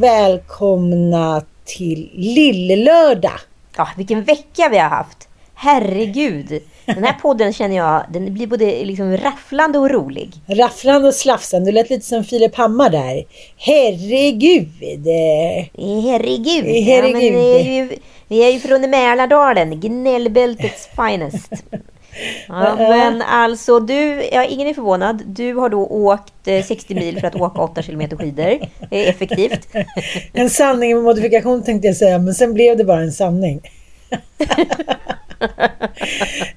Välkomna till Lillelördag. Ja, vilken vecka vi har haft. Herregud. Den här podden känner jag, den blir både liksom rafflande och rolig. Rafflande och slafsande. Du lät lite som Filip Hammar där. Herregud. Herregud. Herregud. Ja, vi, är ju, vi är ju från Mälardalen, gnällbältets finest. Ja, men alltså du, ja, ingen är förvånad. Du har då åkt eh, 60 mil för att åka 8 kilometer skidor. Det är effektivt. En sanning med modifikation tänkte jag säga, men sen blev det bara en sanning.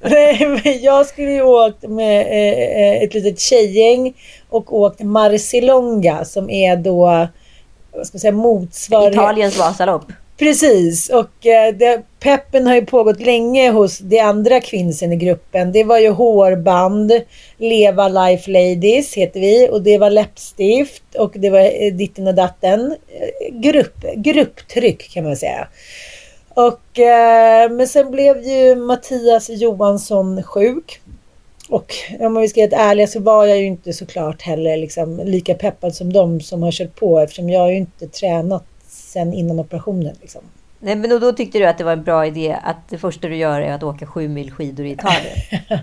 Nej, men jag skulle ju åkt med eh, ett litet tjejgäng och åkt Marcialonga som är då, vad ska man säga, motsvarighet... Italiens Vasalopp. Precis, och eh, det, peppen har ju pågått länge hos de andra kvinnsen i gruppen. Det var ju hårband, Leva Life Ladies heter vi och det var läppstift och det var eh, ditten och datten. Eh, grupp, grupptryck kan man säga. Och, eh, men sen blev ju Mattias Johansson sjuk. Och om vi ska vara ärliga så var jag ju inte såklart heller liksom lika peppad som de som har kört på eftersom jag har ju inte tränat sen innan operationen. Liksom. Nej, men då, tyckte du att det var en bra idé att det första du gör är att åka sju mil skidor i Italien?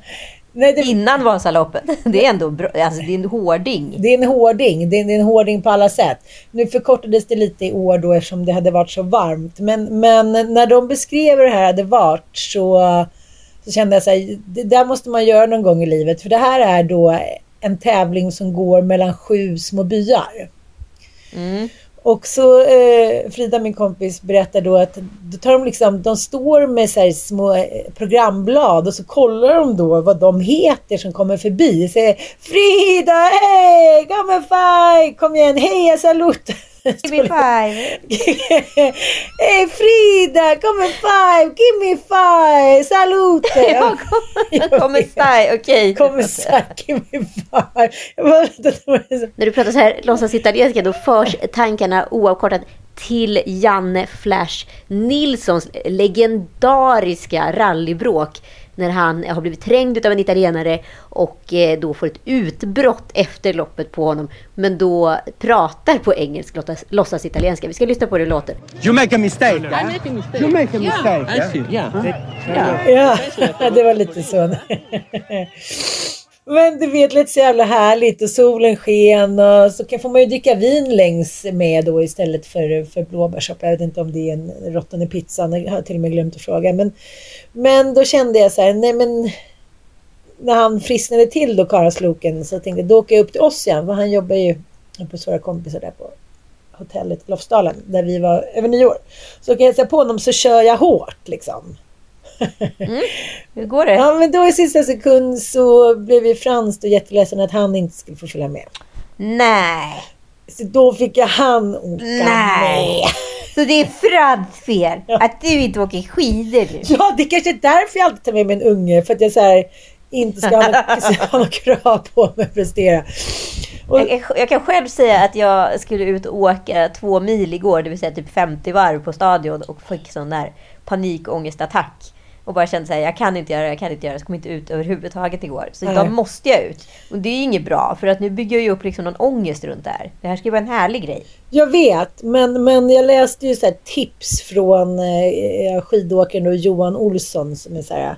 Nej, det, Innan Vasaloppet. Det är ändå bra. Alltså, det är en hårding. det är en hårding. Det är, det är en hårding på alla sätt. Nu förkortades det lite i år då eftersom det hade varit så varmt. Men, men när de beskrev hur det här hade varit så, så kände jag så här, det där måste man göra någon gång i livet. För det här är då en tävling som går mellan sju små byar. Mm. Och så eh, Frida, min kompis, berättar då att då tar de, liksom, de står med så här små eh, programblad och så kollar de då vad de heter som kommer förbi. Säger Frida, hej, come and fight, kom igen, heja salut. Give me five. Hej Frida, come five, give me five, salute. Jag kommer staj, okej. Kommer så give me five. När du pratar så här låtsas italienska då förs tankarna oavkortat till Janne Flash Nilssons legendariska rallybråk när han har blivit trängd av en italienare och eh, då får ett utbrott efter loppet på honom. Men då pratar på engelska, låtsas, låtsas italienska. Vi ska lyssna på hur det låter. You make a mistake. I yeah? make a mistake. You make a mistake. Yeah? see. Yeah. Ja, det var lite så. Men du vet, lite så jävla härligt och solen sken och så kan, får man ju dricka vin längs med då istället för, för blåbärssoppa. Jag vet inte om det är en råttan i pizzan, Jag har till och med glömt att fråga. Men, men då kände jag så här, nej men när han frisknade till då, Karasloken, så tänkte jag då åker jag upp till oss igen, för han jobbar ju på våra kompisar där på hotellet Lofsdalen, där vi var över nyår. Så åker jag hälsa på honom så kör jag hårt liksom. Hur går det? Ja, men då i sista sekund så blev ju Frans då jätteledsen att han inte skulle få följa med. Nej. Så då fick jag han åka Nej. med. Så det är Frads fel att du inte åker skidor nu? Ja, det är kanske är därför jag alltid tar med mig en unge. För att jag så här, inte ska ha något, något krav på mig att prestera. Och, Jag, kan- jag kan själv säga att jag skulle ut och åka två mil igår, det vill säga typ 50 varv på stadion och fick sån där panikångestattack. Och bara kände så här, jag kan inte göra det, jag kan inte göra det, jag kom inte ut överhuvudtaget igår. Så idag måste jag ut. Och det är ju inget bra, för att nu bygger jag ju upp liksom någon ångest runt det här. Det här ska ju vara en härlig grej. jag vet, men, men jag läste ju så tips från eh, skidåkaren då Johan Olsson som är så här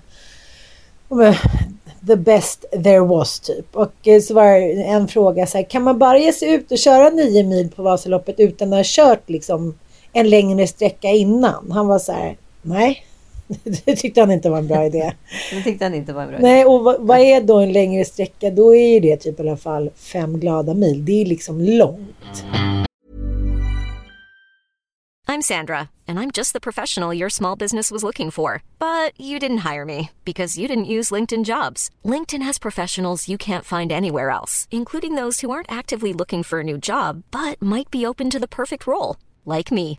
eh, the best there was typ. Och eh, så var det en fråga så här, kan man bara ge sig ut och köra nio mil på Vasaloppet utan att ha kört liksom en längre sträcka innan? Han var så här, nej. Det tyckte han inte var en bra idé. Det tyckte han inte var en bra idé. Nej, och vad, vad är då en längre sträcka? Då är det typ i alla fall fem glada mil. Det är liksom långt. I'm Sandra, and I'm just the professional your small business was looking for. But you didn't hire me because you didn't use LinkedIn jobs. LinkedIn has professionals you can't find anywhere else, including those who aren't actively looking for a new job but might be open to the perfect role, like me.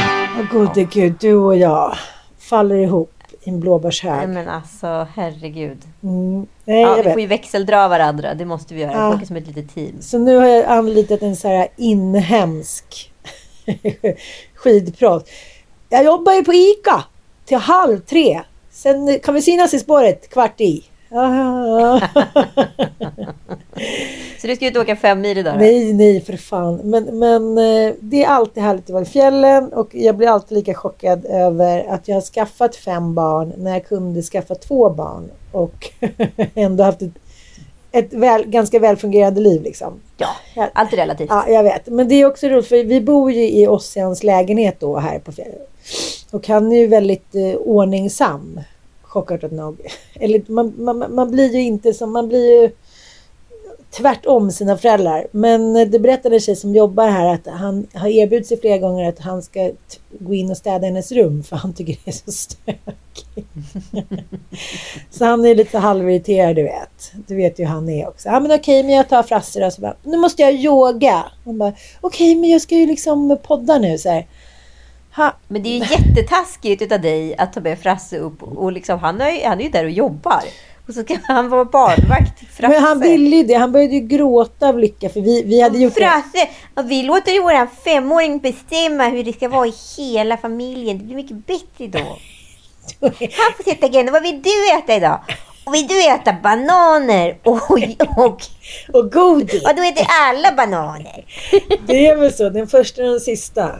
Åh gode gud, du och jag faller ihop i en Nej, blåbärshög. men alltså, herregud. Mm. Nej, Ja, vi vet. får ju växeldra varandra. Det måste vi göra. Ja. Vi åker som ett litet team. Så nu har jag anlitat en så här inhemsk skidproffs. Jag jobbar ju på ICA till halv tre. Sen kan vi synas i spåret kvart i. Så du ska ut och åka fem mil idag? då? nej, nej för fan. Men, men eh, det är alltid härligt att vara i fjällen och jag blir alltid lika chockad över att jag har skaffat fem barn när jag kunde skaffa två barn och ändå haft ett, ett väl, ganska välfungerande liv liksom. Ja, allt är relativt. Ja, jag vet. Men det är också roligt för vi bor ju i Ossians lägenhet då här på fjället. Och han är ju väldigt eh, ordningsam. Chockartat nog. Eller man, man, man blir ju inte som, man blir ju tvärtom sina föräldrar. Men eh, det berättade en tjej som jobbar här att han har erbjudit sig flera gånger att han ska gå in och städa hennes rum för han tycker det är så stökigt. så han är lite halvirriterad du vet. Du vet ju hur han är också. Ja men okej men jag tar Frasse då. så bara, nu måste jag yoga. Hon bara, okej men jag ska ju liksom podda nu så här. Ha, Men det är ju jättetaskigt utav dig att ta med Frasse upp. Och liksom, han, är, han är ju där och jobbar. Och så ska han vara barnvakt till Frasse. men han ville ju det. Han började ju gråta av lycka för vi, vi hade gjort det. Frasse, och vi låter ju våran femåring bestämma hur det ska vara i hela familjen. Det blir mycket bättre då. Han får sätta agendan. Vad vill du äta idag? Och vill du äta bananer? Och, och, Och godis. och då äter alla bananer. Det är väl så. Den första och den sista.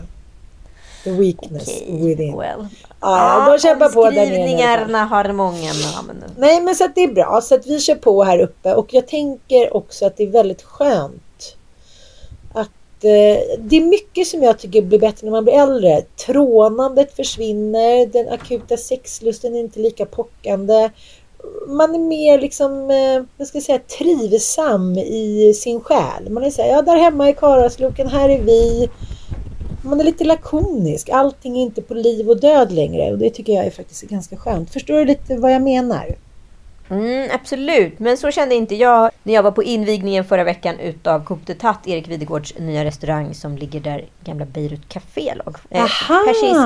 The weakness Okej, within. well. Ja, de kämpar på där nere. Omskrivningarna har många namn. Nej men så att det är bra. Så att vi kör på här uppe. Och jag tänker också att det är väldigt skönt. Att eh, det är mycket som jag tycker blir bättre när man blir äldre. Trånandet försvinner. Den akuta sexlusten är inte lika pockande. Man är mer liksom, eh, vad ska jag säga, trivsam i sin själ. Man är så här, ja där hemma i Karasloken, här är vi. Man är lite lakonisk. Allting är inte på liv och död längre. Och det tycker jag är faktiskt ganska skönt. Förstår du lite vad jag menar? Mm, absolut, men så kände inte jag när jag var på invigningen förra veckan utav Coupe de Tat, Erik Videgårds nya restaurang som ligger där gamla Beirut Café låg. Eh! Persisk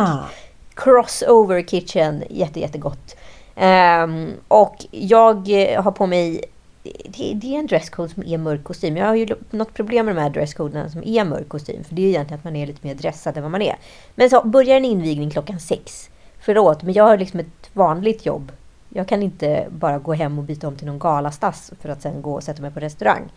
crossover kitchen, jätte, jättegott. Ehm, och jag har på mig det, det är en dresscode som är mörk kostym. Jag har ju något problem med de här dresscoderna som är mörk kostym. För det är ju egentligen att man är lite mer dressad än vad man är. Men så börjar en invigning klockan sex. Förlåt, men jag har liksom ett vanligt jobb. Jag kan inte bara gå hem och byta om till någon galastass för att sen gå och sätta mig på restaurang.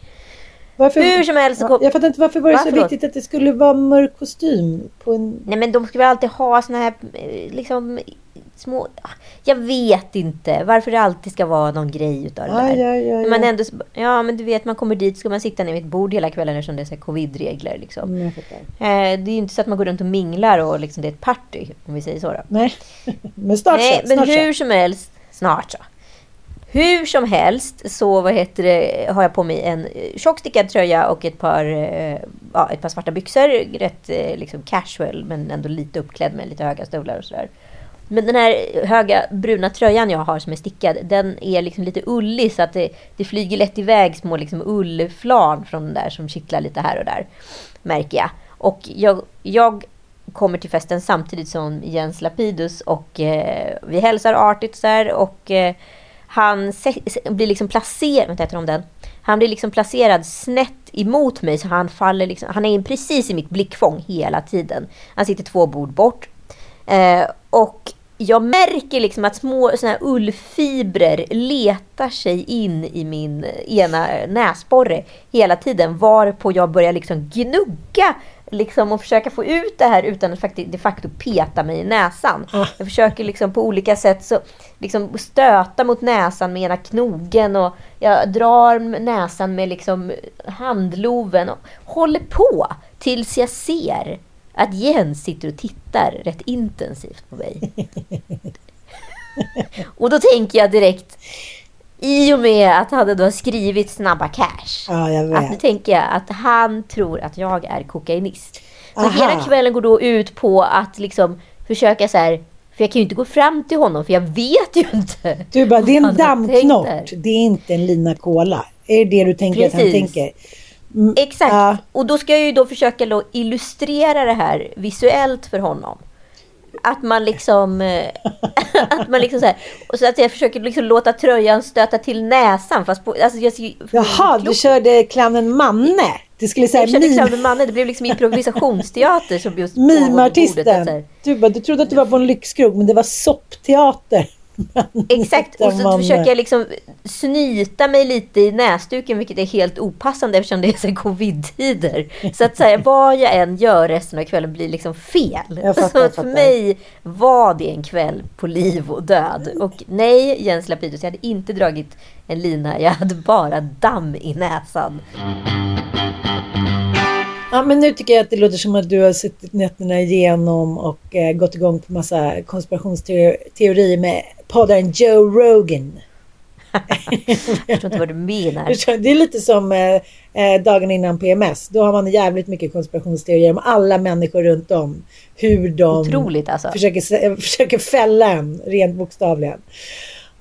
Varför, Hur som helst Ja, jag fattar inte varför var det Va, så viktigt att det skulle vara mörk kostym på en... Nej men de ska väl alltid ha såna här eh, liksom små... Jag vet inte varför det alltid ska vara någon grej utav det där. ja, ja, Man ändå, ja men du vet man kommer dit ska man sitta ner vid ett bord hela kvällen eftersom det är så covid-regler. Liksom. Mm. Eh, det är ju inte så att man går runt och minglar och liksom, det är ett party om vi säger så. Då. Nej, men snart Nej, så. men Snart hur så. som helst, snart så. Hur som helst så vad heter det, har jag på mig en tjockstickad tjock stickad tröja och ett par, eh, ja, ett par svarta byxor. Rätt eh, liksom casual men ändå lite uppklädd med lite höga stövlar och sådär. Men den här höga bruna tröjan jag har som är stickad, den är liksom lite ullig så att det, det flyger lätt iväg små liksom ullflan från den där som kittlar lite här och där. Märker jag. Och jag, jag kommer till festen samtidigt som Jens Lapidus och eh, vi hälsar artigt så här och eh, han blir liksom placerad, vänta om den. Han blir liksom placerad snett emot mig så han faller liksom, han är precis i mitt blickfång hela tiden. Han sitter två bord bort. Eh, och jag märker liksom att små såna här ullfibrer letar sig in i min eh, ena näsborre hela tiden. Varpå jag börjar liksom gnugga liksom, och försöka få ut det här utan att faktiskt de facto peta mig i näsan. Jag försöker liksom på olika sätt så, liksom stöta mot näsan med ena knogen och jag drar näsan med liksom handloven och håller på tills jag ser att Jens sitter och tittar rätt intensivt på mig. och då tänker jag direkt, i och med att han då skrivit Snabba Cash, Ja, jag att nu vet. tänker jag att han tror att jag är kokainist. Så Aha. hela kvällen går då ut på att liksom försöka så här, för jag kan ju inte gå fram till honom för jag vet ju inte. Du bara, det är en dammknott. Det är inte en lina cola. Är det det du tänker att han Precis. tänker? Exakt. Ja. Och då ska jag ju då försöka då illustrera det här visuellt för honom. Att man liksom... eh, att man liksom så här, och så att jag försöker liksom låta tröjan stöta till näsan. Fast på, alltså jag, Jaha, du körde clownen Manne. Det skulle säga jag körde mim, Clown Manne, det blev liksom improvisationsteater som just mimartisten. Du, bara, du trodde att du var på en lyxkrog, men det var soppteater. Exakt, och så försöker jag liksom snyta mig lite i näsduken, vilket är helt opassande eftersom det är så covid-tider. Så att säga, vad jag än gör resten av kvällen blir liksom fel. Jag fattar, så jag för mig var det en kväll på liv och död. Och nej, Jens Lapidus, jag hade inte dragit en lina, jag hade bara damm i näsan. Ja, men nu tycker jag att det låter som att du har suttit nätterna igenom och eh, gått igång på massa konspirationsteorier med poddaren Joe Rogan. Jag förstår inte vad du menar. Det är lite som eh, eh, dagen innan PMS. Då har man jävligt mycket konspirationsteorier om alla människor runt om. Hur de Otroligt alltså. försöker, försöker fälla en, rent bokstavligen.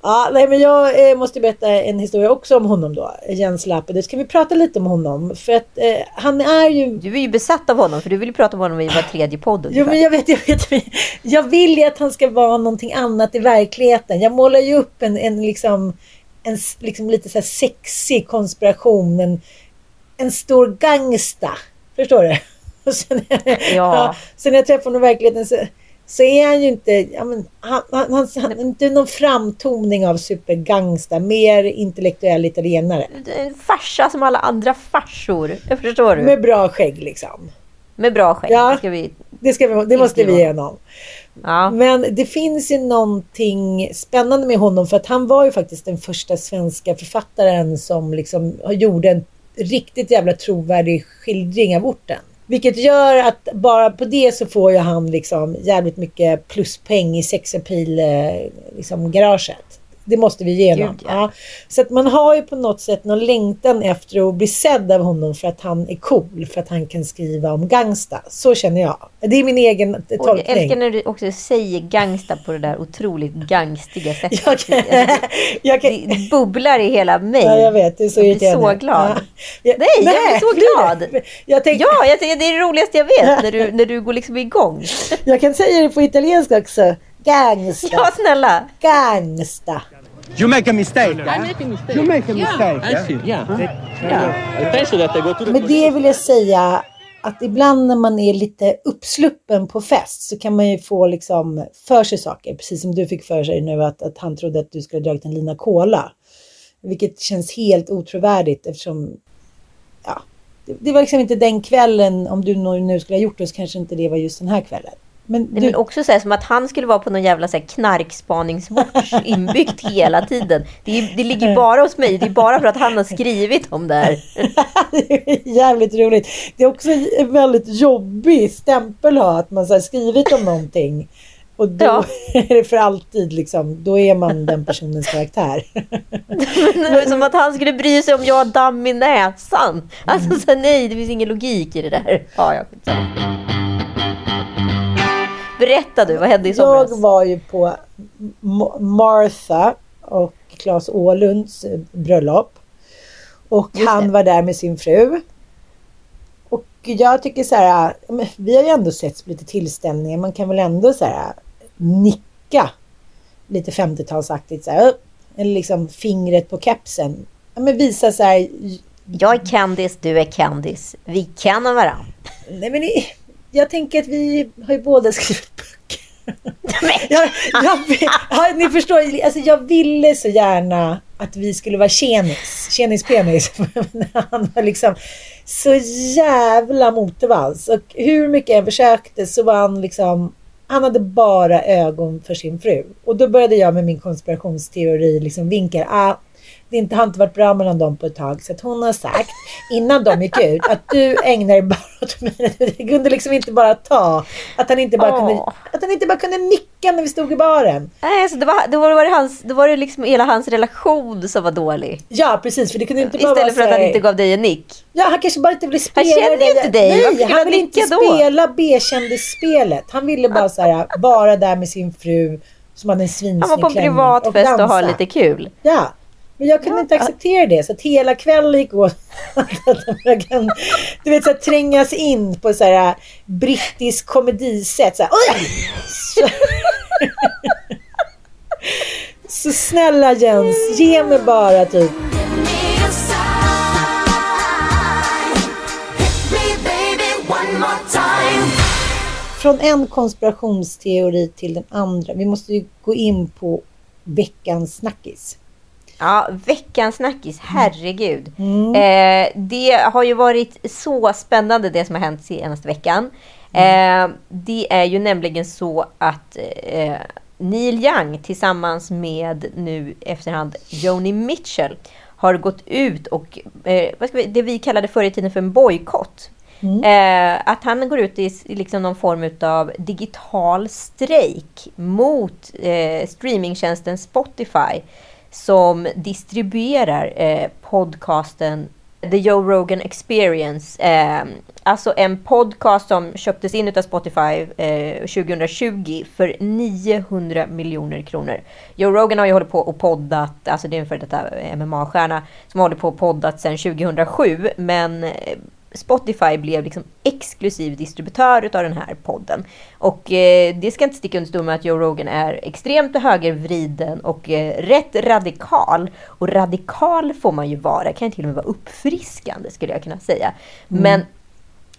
Ja, nej, men jag eh, måste berätta en historia också om honom då, Jens Lapidus. Ska vi prata lite om honom? För att eh, han är ju Du är ju besatt av honom, för du vill ju prata om honom i var tredje podd Jo ungefär. men jag vet, jag vet. Jag vill ju att han ska vara någonting annat i verkligheten. Jag målar ju upp en, en liksom, en liksom lite så här sexig konspiration. En, en stor gangsta. Förstår du? Och sen, Ja. sen när jag träffar honom i verkligheten så, så är han ju inte, ja, men, han, han, han, han, inte någon framtoning av supergangsta. Mer intellektuell italienare. En farsa som alla andra farsor. Jag förstår du. Med bra skägg liksom. Med bra skägg. Ja. Ska vi... Det, ska vi, det måste vi ge honom. ja. Men det finns ju någonting spännande med honom för att han var ju faktiskt den första svenska författaren som liksom gjorde en riktigt jävla trovärdig skildring av orten. Vilket gör att bara på det så får ju han liksom jävligt mycket pluspeng i sex appeal, eh, liksom garaget. Det måste vi ge honom. Gud, ja. ja. Så att man har ju på något sätt någon längtan efter att bli sedd av honom för att han är cool, för att han kan skriva om gangsta. Så känner jag. Det är min egen Och jag tolkning. älskar när du också säger gangsta på det där otroligt gangstiga sättet. Jag kan, jag kan, Det bubblar i hela mig. ja, jag vet, du är så Jag blir så glad. Ja. Jag- Nej, jag blir så glad. det? Jag, tänkte, Ja, jag tycker det är det roligaste jag vet, när du, när du går liksom igång. jag kan säga det på italienska också. Gangsta. Ja, snälla. Gangsta. You make a mistake. I make a mistake. You make a mistake. I see. Yeah. Yeah. I penso that I go to the Med det vill jag säga att ibland när man är lite uppsluppen på fest så kan man ju få liksom för sig saker. Precis som du fick för sig nu att, att han trodde att du skulle ha dragit en lina cola. Vilket känns helt otrovärdigt eftersom ja, det, det var liksom inte den kvällen, om du nu nu skulle ha gjort det så kanske inte det var just den här kvällen. Men Det är du, väl också så här, som att han skulle vara på någon jävla så här, knarkspaningswatch inbyggt hela tiden. Det, är, det ligger bara hos mig. Det är bara för att han har skrivit om det här. det är jävligt roligt. Det är också en väldigt jobbig stämpel att ha att man här skrivit om någonting. Och då Ja. är det för alltid liksom, då är man den personens karaktär. Men Som att han skulle bry sig om jag har damm i näsan. Alltså så nej, det finns ingen logik i det där. Ja, ja, skitsamma. Berätta du, vad hände i somras? Jag var ju på Martha och Claes Åhlunds eh, bröllop. Och Just han det. var där med sin fru. Och jag tycker så här, vi har ju ändå sett på lite tillställningar. Man kan väl ändå så här nicka lite 50-talsaktigt så här. Eller liksom fingret på kepsen. Ja, men visa så här, Jag är Candice, du är Candice. Vi kan varandra. nej men jag tänker att vi har ju båda skrivit böcker. Jag, jag, ja, ni förstår, alltså jag ville så gärna att vi skulle vara tjenis, tjenis-penis. Han var liksom så jävla motorvals. Och hur mycket jag försökte så var han liksom, han hade bara ögon för sin fru. Och då började jag med min konspirationsteori liksom vinka. Ah, det inte har inte varit bra mellan dem på ett tag. Så att hon har sagt innan de gick ut att du ägnar dig bara åt mig. Det kunde liksom inte bara ta. Att han inte bara, Åh. kunde, att han inte bara kunde nicka när vi stod i baren. Nej, alltså det var, då var det, hans, då var det liksom hela hans relation som var dålig. Ja, precis. För det kunde inte bara Istället för att han inte gav dig en nick. Ja, han kanske bara inte ville spela känner ju inte dig. Nej, han han ville inte spela B-kändisspelet. Han ville bara så här, vara där med sin fru som hade en svinsnygg Han var på en klänning privatfest och, ha dansa. lite kul. Ja, men jag kunde Ja. inte acceptera det. Så att hela kvällen gick åt att jag kan, du vet, så här, trängas in på så här brittisk komedisätt. Så här! Så, så snälla Jens, ge mig bara typ från en konspirationsteori till den andra. Vi måste ju gå in på veckans snackis. Ja, veckans snackis, herregud. Eh, det har ju varit så spännande det som har hänt senaste veckan. Eh, det är ju nämligen så att eh, Neil Young tillsammans med nu efterhand Joni Mitchell har gått ut och eh, vad ska vi, det vi kallade förr i tiden för en bojkott. Eh, att han går ut i liksom någon form av digital strejk mot eh, streamingtjänsten Spotify som distribuerar eh, podcasten The Joe Rogan Experience. Eh, alltså en podcast som köptes in av Spotify eh, 2020 för 900 miljoner kronor. Joe Rogan har ju hållit på och poddat, alltså det är en före detta MMA-stjärna som har hållit på och poddat sedan 2007, men eh, Spotify blev liksom exklusiv distributör utav den här podden. Och eh, det ska inte sticka under stol med att Joe Rogan är extremt högervriden och eh, rätt radikal. Och radikal får man ju vara, kan till och med vara uppfriskande skulle jag kunna säga. Men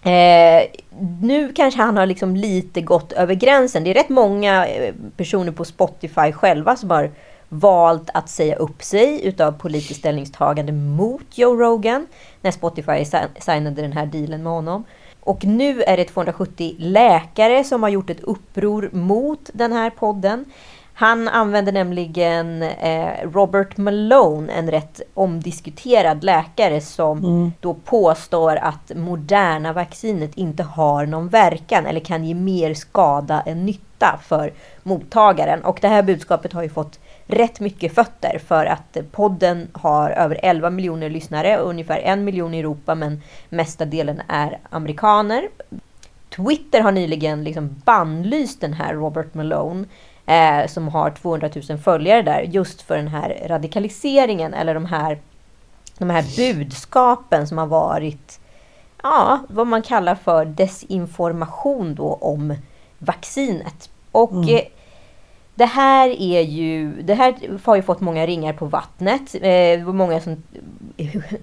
Eh, nu kanske han har liksom lite gått över gränsen. Det är rätt många eh, personer på Spotify själva som har valt att säga upp sig utav politiskt ställningstagande mot Joe Rogan när Spotify si- signade den här dealen med honom. Och nu är det 270 läkare som har gjort ett uppror mot den här podden. Han använder nämligen eh, Robert Malone, en rätt omdiskuterad läkare som då påstår att moderna vaccinet inte har någon verkan eller kan ge mer skada än nytta för mottagaren. Och det här budskapet har ju fått rätt mycket fötter för att podden har över 11 miljoner lyssnare, ungefär en miljon i Europa men mesta delen är amerikaner. Twitter har nyligen liksom bannlyst den här Robert Malone eh, som har 200 000 följare där just för den här radikaliseringen eller de här, de här budskapen som har varit ja, vad man kallar för desinformation då om vaccinet. Och eh, det här är ju, det här har ju fått många ringar på vattnet. Eh, det var många som,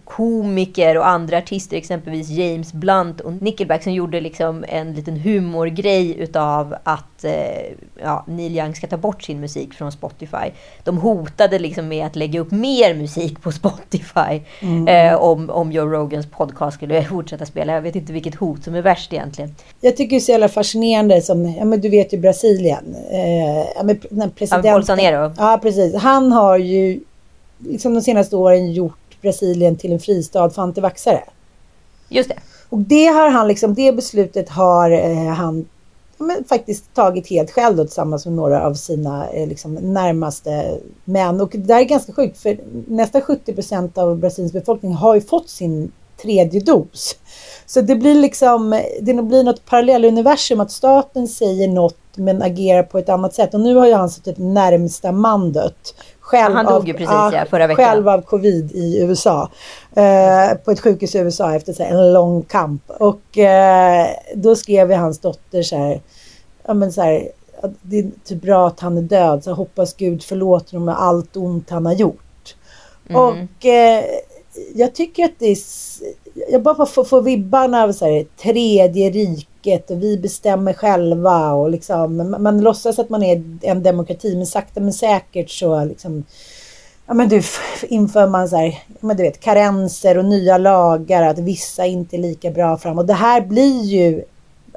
komiker och andra artister, exempelvis James Blunt och Nickelback, som gjorde liksom en liten humorgrej utav att eh, ja, Neil Young ska ta bort sin musik från Spotify. De hotade liksom med att lägga upp mer musik på Spotify eh, om, om Joe Rogans podcast skulle fortsätta spela. Jag vet inte vilket hot som är värst egentligen. Jag tycker det är så jävla fascinerande som, ja men du vet ju Brasilien. Eh, ja, men den presidenten, Bolsonaro. Ja precis. Han har ju liksom de senaste åren gjort Brasilien till en fristad för antivaxare. Just det. Och det har han liksom, det beslutet har eh, han ja, men, faktiskt tagit helt själv då, tillsammans med några av sina eh, liksom, närmaste män. Och det där är ganska sjukt för nästan 70 procent av Brasiliens befolkning har ju fått sin tredje dos. Så det blir liksom, det blir något parallelluniversum att staten säger något men agerar på ett annat sätt. Och nu har ju han suttit närmsta man dött. Själv Han dog av, ju precis, ja, förra veckan. Själv av covid i USA. Eh, på ett sjukhus i USA efter så här, en lång kamp. Och eh, då skrev ju hans dotter så här, ja men så här, det är typ bra att han är död. Så hoppas Gud förlåter honom med allt ont han har gjort. Och eh, jag tycker att det är, jag bara får, får vibbarna av så här, tredje riket och vi bestämmer själva och liksom, man, man låtsas att man är en demokrati men sakta men säkert så liksom Ja men du, inför man så här, men du vet, karenser och nya lagar, att vissa inte är lika bra fram. Och det här blir ju,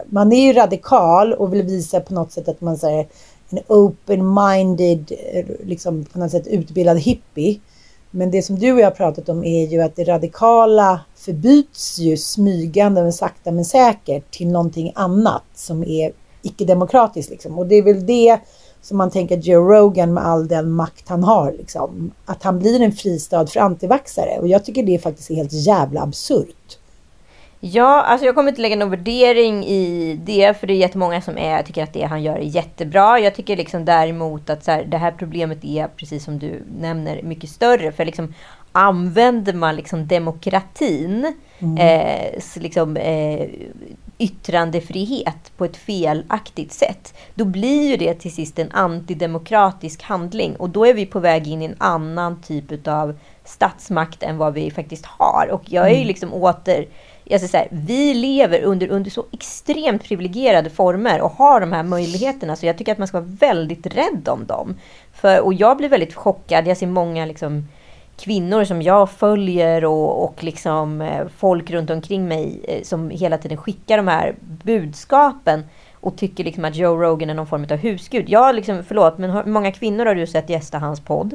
man är ju radikal och vill visa på något sätt att man säger en open-minded, eh, liksom på något sätt utbildad hippie. Men det som du och jag har pratat om är ju att det radikala förbyts ju smygande men sakta men säkert till någonting annat som är icke-demokratiskt. Liksom. Och det är väl det som man tänker Joe Rogan med all den makt han har. Liksom. Att han blir en fristad för antivaxare. Och jag tycker det faktiskt är helt jävla absurt. Ja, alltså jag kommer inte lägga någon värdering i det, för det är jättemånga som är, tycker att det han gör är jättebra. Jag tycker liksom däremot att så här, det här problemet är, precis som du nämner, mycket större. För liksom, använder man liksom demokratin, mm. eh, liksom, eh, yttrandefrihet på ett felaktigt sätt, då blir ju det till sist en antidemokratisk handling. Och då är vi på väg in i en annan typ av statsmakt än vad vi faktiskt har. Och jag är ju mm. liksom åter alltså så här, vi lever under, under så extremt privilegierade former och har de här möjligheterna. Så jag tycker att man ska vara väldigt rädd om dem. För, och jag blir väldigt chockad. Jag ser många liksom, kvinnor som jag följer och, och liksom, eh, folk runt omkring mig eh, som hela tiden skickar de här budskapen och tycker liksom att Joe Rogan är någon form av husgud. Jag liksom, förlåt, men hur många kvinnor har du sett gästa hans podd?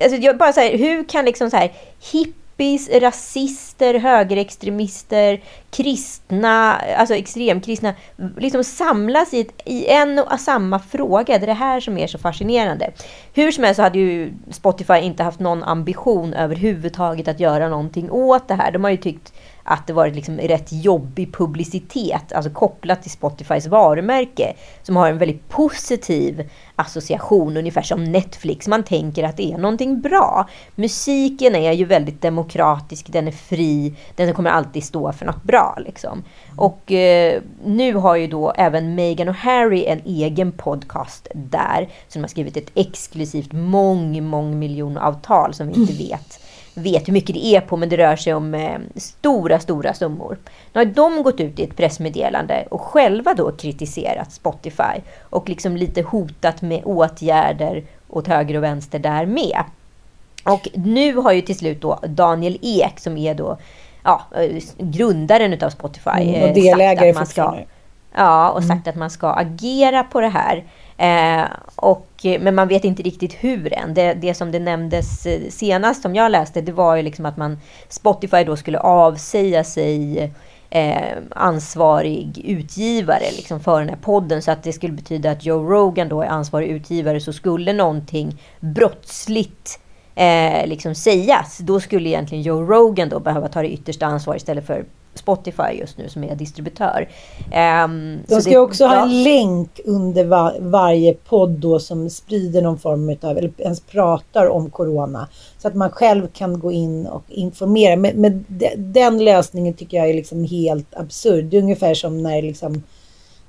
Alltså, jag bara så här, hur kan liksom så här, hip hippies, rasister, högerextremister, kristna, alltså extremkristna, liksom samlas i, ett, i en och samma fråga. Det är det här som är så fascinerande. Hur som helst så hade ju Spotify inte haft någon ambition överhuvudtaget att göra någonting åt det här. De har ju tyckt att det varit liksom rätt jobbig publicitet, alltså kopplat till Spotifys varumärke, som har en väldigt positiv association, ungefär som Netflix. Man tänker att det är någonting bra. Musiken är ju väldigt demokratisk, den är fri, den kommer alltid stå för något bra. Liksom. Och eh, nu har ju då även Meghan och Harry en egen podcast där, som har skrivit ett exklusivt mång, mång miljoner avtal som vi inte vet vet hur mycket det är på, men det rör sig om eh, stora, stora summor. Nu har de gått ut i ett pressmeddelande och själva då kritiserat Spotify och liksom lite hotat med åtgärder åt höger och vänster där med. Och nu har ju till slut då Daniel Ek som är då ja, eh, grundaren utav Spotify. Mm, och delägare sagt att man ska, Ja, och sagt mm. att man ska agera på det här. Eh, och, eh, men man vet inte riktigt hur än. Det, det som det nämndes eh, senast som jag läste, det var ju liksom att man Spotify då skulle avsäga sig eh, ansvarig utgivare liksom för den här podden. Så att det skulle betyda att Joe Rogan då är ansvarig utgivare. Så skulle någonting brottsligt eh, liksom sägas, då skulle egentligen Joe Rogan då behöva ta det yttersta ansvaret istället för Spotify just nu som är distributör. Um, De ska det, också ja. ha en länk under var, varje podd då som sprider någon form av, eller ens pratar om Corona. Så att man själv kan gå in och informera. Men, men den lösningen tycker jag är liksom helt absurd. Det är ungefär som när liksom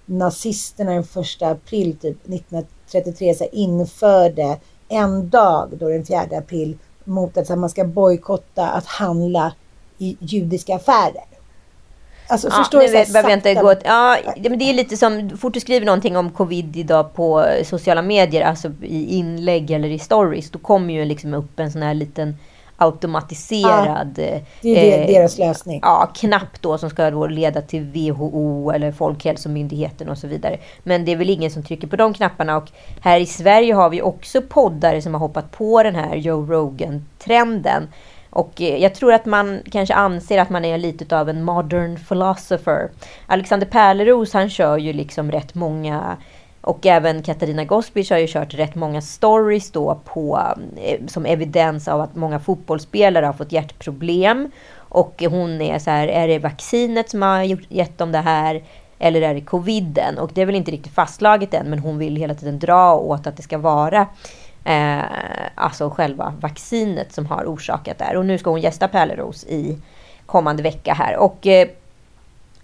nazisterna den första april typ 1933 så införde en dag då den 4 april mot att man ska bojkotta att handla i judiska affärer. Alltså, ja, förstår nu vet, behöver jag inte gå... Ja, men det är lite som... Fort du skriver någonting om covid idag på sociala medier, alltså i inlägg eller i stories, då kommer ju liksom upp en sån här liten automatiserad... Ja, det är eh, deras lösning. Ja, knapp då som ska då leda till WHO eller Folkhälsomyndigheten och så vidare. Men det är väl ingen som trycker på de knapparna. Och här i Sverige har vi också poddare som har hoppat på den här Joe Rogan-trenden. Och eh, jag tror att man kanske anser att man är lite av en modern philosopher. Alexander Pärleros han kör ju liksom rätt många och även Katarina Gospic har ju kört rätt många stories då på, eh, som evidens av att många fotbollsspelare har fått hjärtproblem. Och hon är så här, är det vaccinet som har gett dem det här? Eller är det coviden? Och det är väl inte riktigt fastslaget än, men hon vill hela tiden dra åt att det ska vara Eh, alltså själva vaccinet som har orsakat det här. Och nu ska hon gästa Pärleros i kommande vecka här. Och eh,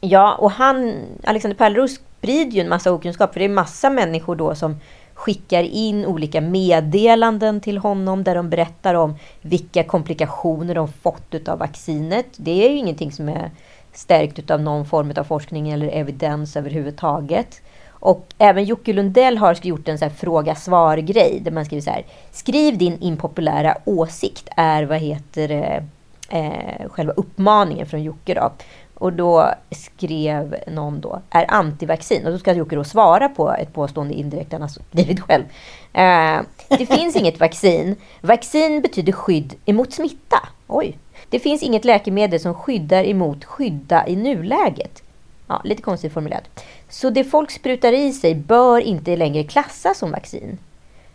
ja, och han, Alexander Pärleros sprider ju en massa okunskap. För det är massa människor då som skickar in olika meddelanden till honom där de berättar om vilka komplikationer de fått av vaccinet. Det är ju ingenting som är stärkt av någon form av forskning eller evidens överhuvudtaget. Och även Jocke Lundell har gjort en så fråga-svar-grej där man skriver så här. Skriv din impopulära åsikt är vad heter eh, själva uppmaningen från Jocke då. Och då skrev någon då, är antivaccin. Och då ska Jocke då svara på ett påstående indirekt han har skrivit själv. Eh, det finns inget vaccin. Vaccin betyder skydd emot smitta. Oj. Det finns inget läkemedel som skyddar emot skydda i nuläget. Ja, lite konstigt formulerat. Så det folk sprutar i sig bör inte längre klassas som vaccin.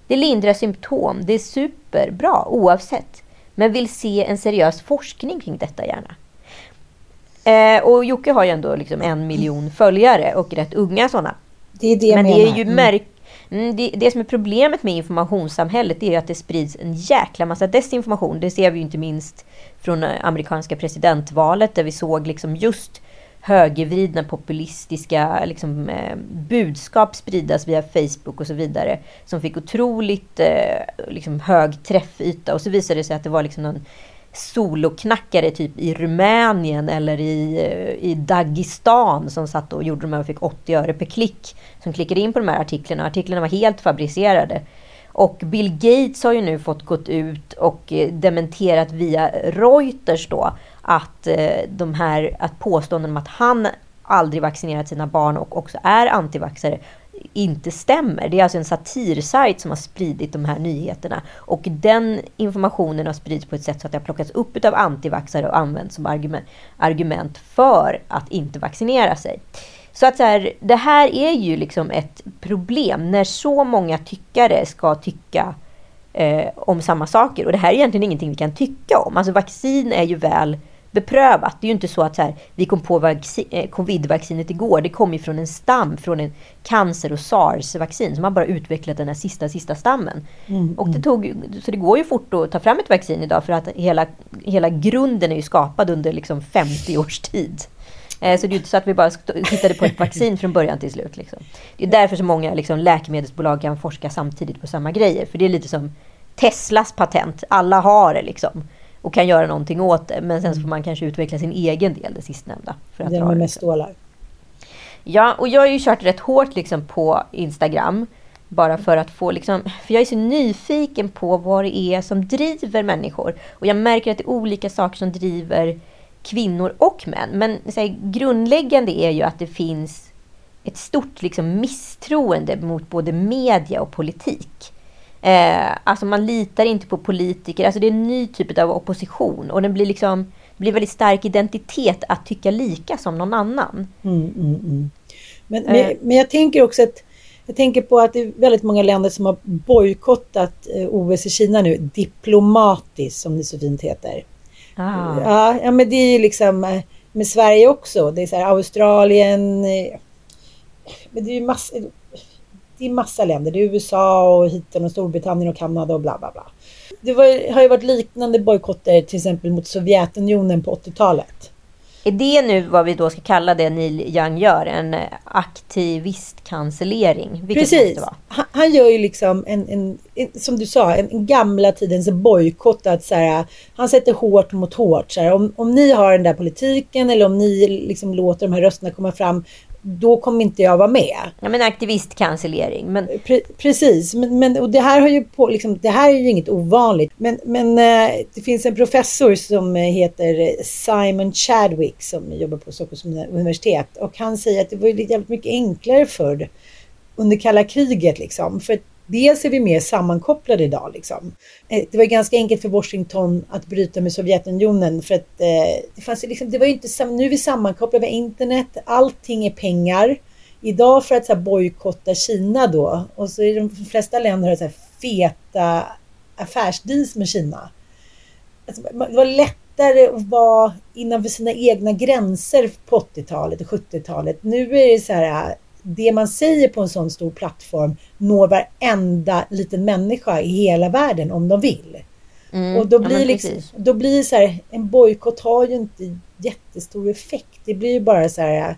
Det lindrar symptom. Det är superbra oavsett. Men vill se en seriös forskning kring detta gärna. Eh, och Jocke har ju ändå liksom en miljon följare och rätt unga sådana. Det är det Men det är ju märk Mm, det, det som är problemet med informationssamhället är ju att det sprids en jäkla massa desinformation. Det ser vi ju inte minst från eh, amerikanska presidentvalet där vi såg liksom just högervridna populistiska liksom, eh, budskap spridas via Facebook och så vidare. Som fick otroligt eh, liksom, hög träffyta och så visade det sig att det var liksom någon soloknackare typ i Rumänien eller i, eh, i Dagestan som satt och gjorde de här och fick 80 öre per klick. Som klickade in på de här artiklarna. Artiklarna var helt fabricerade. Och Bill Gates har ju nu fått gått ut och eh, dementerat via Reuters då att eh, de här att påståenden om att han aldrig vaccinerat sina barn och också är antivaxare inte stämmer. Det är alltså en satirsajt som har spridit de här nyheterna. Och den informationen har spridits på ett sätt så att det har plockats upp av antivaxare och använts som argument, argument för att inte vaccinera sig. Så att så här, det här är ju liksom ett problem när så många tyckare ska tycka eh, om samma saker. Och det här är egentligen ingenting vi kan tycka om. Alltså vaccin är ju väl beprövat. Det är ju inte så att så här, vi kom på vaccin, eh, covid-vaccinet igår. Det kom ju från en stam, från en cancer och sars-vaccin. Så man bara utvecklat den här sista, sista stammen. Mm, och det tog, så det går ju fort att ta fram ett vaccin idag för att hela, hela grunden är ju skapad under liksom 50 års tid. Eh, Så det är ju inte så att vi bara hittade på ett vaccin från början till slut. Liksom. Det är därför så många liksom, läkemedelsbolag kan forska samtidigt på samma grejer. För det är lite som Teslas patent. Alla har det liksom. Och kan göra någonting åt det. Men sen så får man kanske utveckla sin egen del, det sistnämnda. För att Det med mest stålar. Ja, och jag har ju kört rätt hårt liksom på Instagram. Bara för att få liksom, för jag är så nyfiken på vad det är som driver människor. Och jag märker att det är olika saker som driver kvinnor och män. Men så här, grundläggande är ju att det finns ett stort liksom, misstroende mot både media och politik. Eh, alltså man litar inte på politiker. Alltså det är en ny typ av opposition. Och den blir liksom, blir väldigt stark identitet att tycka lika som någon annan. Mm, mm, mm. Men, Eh. men, men jag tänker också att jag tänker på att det är väldigt många länder som har bojkottat eh, OS i Kina nu diplomatiskt som det så fint heter. Ah. Ja, ja, men det är ju liksom eh, med Sverige också. Det är så här Australien. eh, Men det är ju massa, är massa länder. Det är USA och hiten och Storbritannien och Kanada och bla bla bla. Det var, har ju varit liknande bojkotter till exempel mot Sovjetunionen på 80-talet. Är det nu vad vi då ska kalla det Neil Young gör? En eh, aktivistcancellering? Precis. Han, han gör ju liksom en, en, en som du sa, en, en gamla tidens bojkott. Att så här, han sätter hårt mot hårt. Så här, om, om ni har den där politiken eller om ni liksom låter de här rösterna komma fram, då kommer inte jag vara med. Ja, men aktivistcancellering. Men Pre precis, men, men och det här har ju på, liksom, det här är ju inget ovanligt. Men, men eh, det finns en professor som eh, heter Simon Chadwick som jobbar på Stockholms universitet och han säger att det var ju jävligt mycket enklare förr under kalla kriget liksom. För dels är vi mer sammankopplade idag liksom. Eh, det var ganska enkelt för Washington att bryta med Sovjetunionen för att eh, det fanns ju liksom, det var inte nu är vi sammankopplade med internet, allting är pengar. Idag för att så här, bojkotta Kina då och så är de flesta länder har så här, feta affärsdeals med Kina. Alltså, det var lättare att vara innanför sina egna gränser på 80-talet och 70-talet. Nu är det så här, det man säger på en sån stor plattform når varenda liten människa i hela världen om de vill. Mm, och då ja, blir, men liksom, då blir så här, en bojkott har ju inte jättestor effekt. Det blir ju bara så här,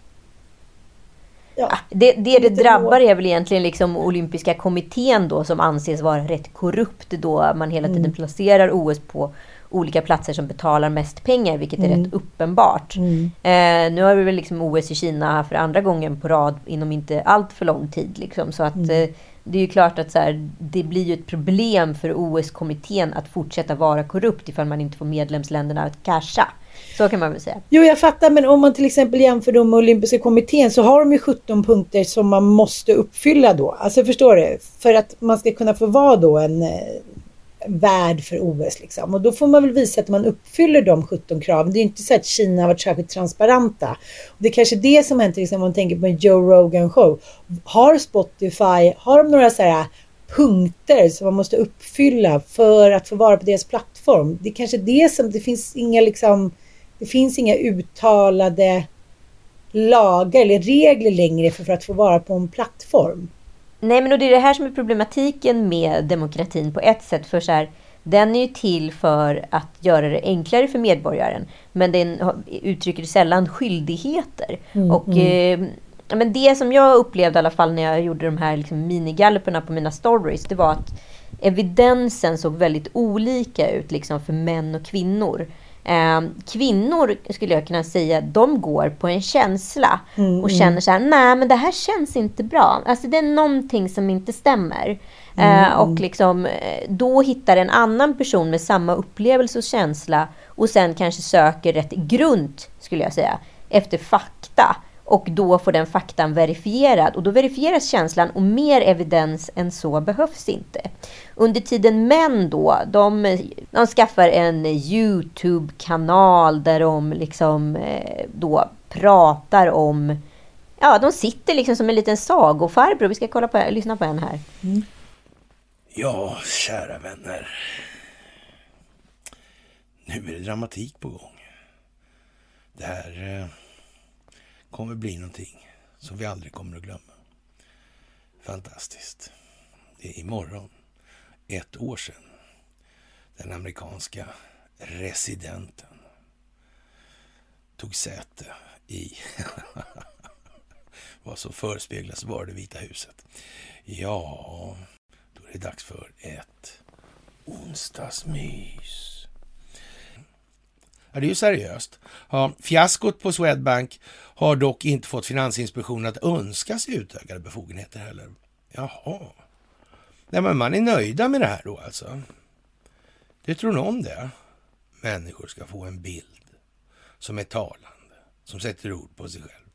ja, det, det, det lite drabbar är väl egentligen liksom olympiska kommittén då som anses vara rätt korrupt då man hela tiden Mm. placerar OS på olika platser som betalar mest pengar, vilket är Mm. rätt uppenbart. Mm. Eh, nu har vi väl liksom OS i Kina för andra gången på rad inom inte allt för lång tid. Liksom. Så att, Mm. eh, det är ju klart att så här, det blir ju ett problem för OS-kommittén att fortsätta vara korrupt ifall man inte får medlemsländerna att casha. Så kan man väl säga. Jo, jag fattar, men om man till exempel jämför dem med Olympiska kommittén så har de ju 17 punkter som man måste uppfylla då. Alltså förstår du? För att man ska kunna få vara då en eh, värd för OS liksom. Och då får man väl visa att man uppfyller de 17 kraven. Det är ju inte så att Kina har varit särskilt transparenta. Och det är kanske det som händer liksom, om man tänker på en Joe Rogan show. Har Spotify, har de några så här punkter som man måste uppfylla för att få vara på deras plattform? Det är kanske det som, det finns inga liksom, det finns inga uttalade lagar eller regler längre för, för att få vara på en plattform. Nej, men och det är det här som är problematiken med demokratin på ett sätt. För så här, den är ju till för att göra det enklare för medborgaren. Men den uttrycker sällan skyldigheter. Mm, och eh, men det som jag upplevde i alla fall när jag gjorde de här liksom, minigalluperna på mina stories. Det var att evidensen såg väldigt olika ut liksom, för män och kvinnor. Eh, kvinnor skulle jag kunna säga, de går på en känsla och känner så här, nej men det här känns inte bra. Alltså det är någonting som inte stämmer. Eh, och liksom, eh, då hittar en annan person med samma upplevelse och känsla och sen kanske söker rätt grund, skulle jag säga, efter fakta. Och då får den faktan verifierad. Och då verifieras känslan och mer evidens än så behövs inte. Under tiden män då, de, de skaffar en YouTube-kanal där de liksom eh, då pratar om... Ja, de sitter liksom som en liten sagofarbror. Vi ska kolla på, lyssna på en här. Ja, kära vänner. Nu är det dramatik på gång. Det här eh, kommer bli någonting som vi aldrig kommer att glömma. Fantastiskt. Det är imorgon, ett år sedan, den amerikanska residenten tog säte i vad som förespeglas vara det Vita huset. Ja, då är det dags för ett onsdagsmys. Ja, det är ju seriöst. Ja, fiaskot på Swedbank har dock inte fått Finansinspektionen att önska sig utökade befogenheter heller. Jaha. Nej, men man är nöjda med det här då alltså. Det tror någon det? Människor ska få en bild som är talande, som sätter ord på sig själv.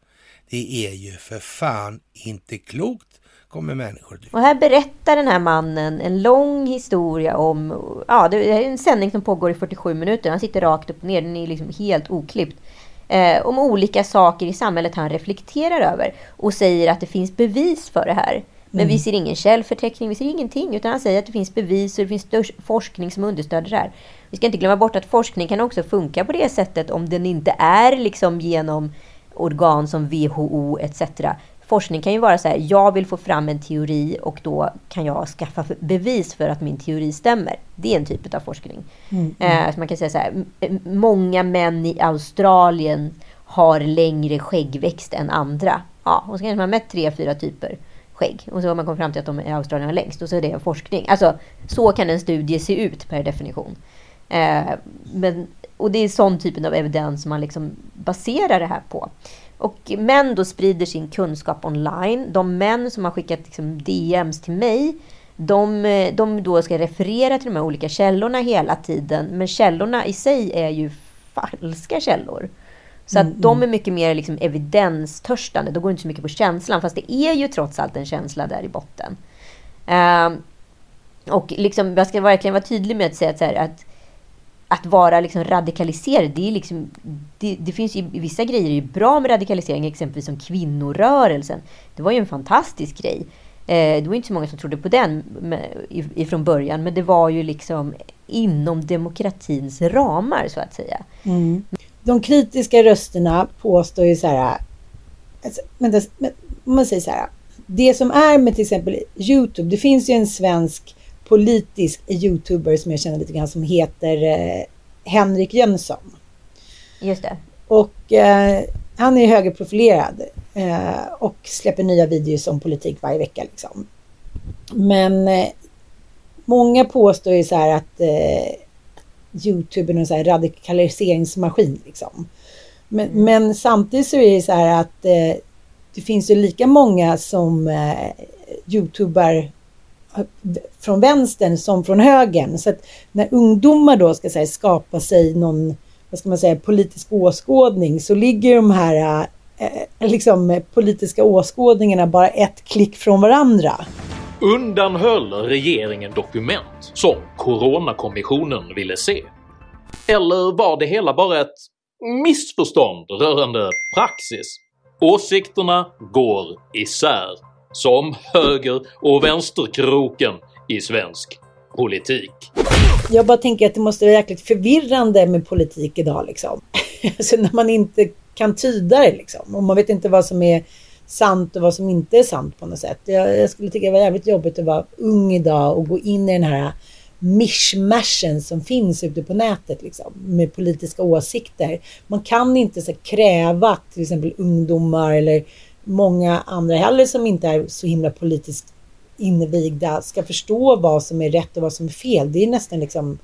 Det är ju för fan inte klokt, kommer människor tycka. Och här berättar den här mannen en lång historia om... Ja, det är en sändning som pågår i 47 minuter. Han sitter rakt upp och ner. Den är liksom helt oklippt. Eh, om olika saker i samhället han reflekterar över. Och säger att det finns bevis för det här. Men vi ser ingen källförteckning, vi ser ingenting. Utan han säger att det finns bevis och det finns forskning som understöder det här. Vi ska inte glömma bort att forskning kan också funka på det sättet om den inte är liksom genom organ som WHO etc. Forskning kan ju vara så här, jag vill få fram en teori och då kan jag skaffa bevis för att min teori stämmer. Det är en typ av forskning. Eh, så man kan säga så här, många män i Australien har längre skäggväxt än andra. Ja, och så kanske man har mätt tre, fyra typer skägg. Och så har man kommit fram till att de i Australien har längst. Och så är det en forskning. Alltså, så kan en studie se ut per definition. Eh, men, och det är sån typen av evidens som man liksom baserar det här på. Och män då sprider sin kunskap online. De män som har skickat liksom DMs till mig, de, de då ska referera till de här olika källorna hela tiden. Men källorna i sig är ju falska källor. Så att de är mycket mer liksom evidenstörstande. De går inte så mycket på känslan. Fast det är ju trots allt en känsla där i botten. Ehm, och liksom, jag ska verkligen vara tydlig med att säga att, så här, att att vara liksom radikaliserad, det, är liksom, det, det finns ju vissa grejer är ju bra med radikalisering, exempelvis som kvinnorörelsen. Det var ju en fantastisk grej. Eh, det var inte så många som trodde på den ifrån början, men det var ju liksom inom demokratins ramar, så att säga. Mm. De kritiska rösterna påstår ju så här, alltså, men det, men, om man säger så här, det som är med till exempel Youtube, det finns ju en svensk politisk youtuber som jag känner lite grann som heter eh, Henrik Jönsson. Just det. Och eh, han är högerprofilerad eh, och släpper nya videos om politik varje vecka. Liksom. Men eh, många påstår ju så här att eh, Youtube är någon så här radikaliseringsmaskin. Liksom. Men, men samtidigt så är det så här att eh, det finns ju lika många som eh, youtubar från vänstern som från högern. Så att när ungdomar då ska här, skapa sig någon vad ska man säga, politisk åskådning så ligger de här eh, liksom, politiska åskådningarna bara ett klick från varandra. Undanhöll regeringen dokument som Coronakommissionen ville se? Eller var det hela bara ett missförstånd rörande praxis? Åsikterna går isär, som höger och vänsterkroken i svensk politik. Jag bara tänker att det måste vara jäkligt förvirrande med politik idag liksom. alltså när man inte kan tyda det liksom. Och man vet inte vad som är sant och vad som inte är sant på något sätt. Jag, jag skulle tycka det var jävligt jobbigt att vara ung idag och gå in i den här mishmashen som finns ute på nätet liksom, med politiska åsikter. Man kan inte så, kräva att till exempel ungdomar eller många andra heller som inte är så himla politiskt invigda ska förstå vad som är rätt och vad som är fel. Det är nästan liksom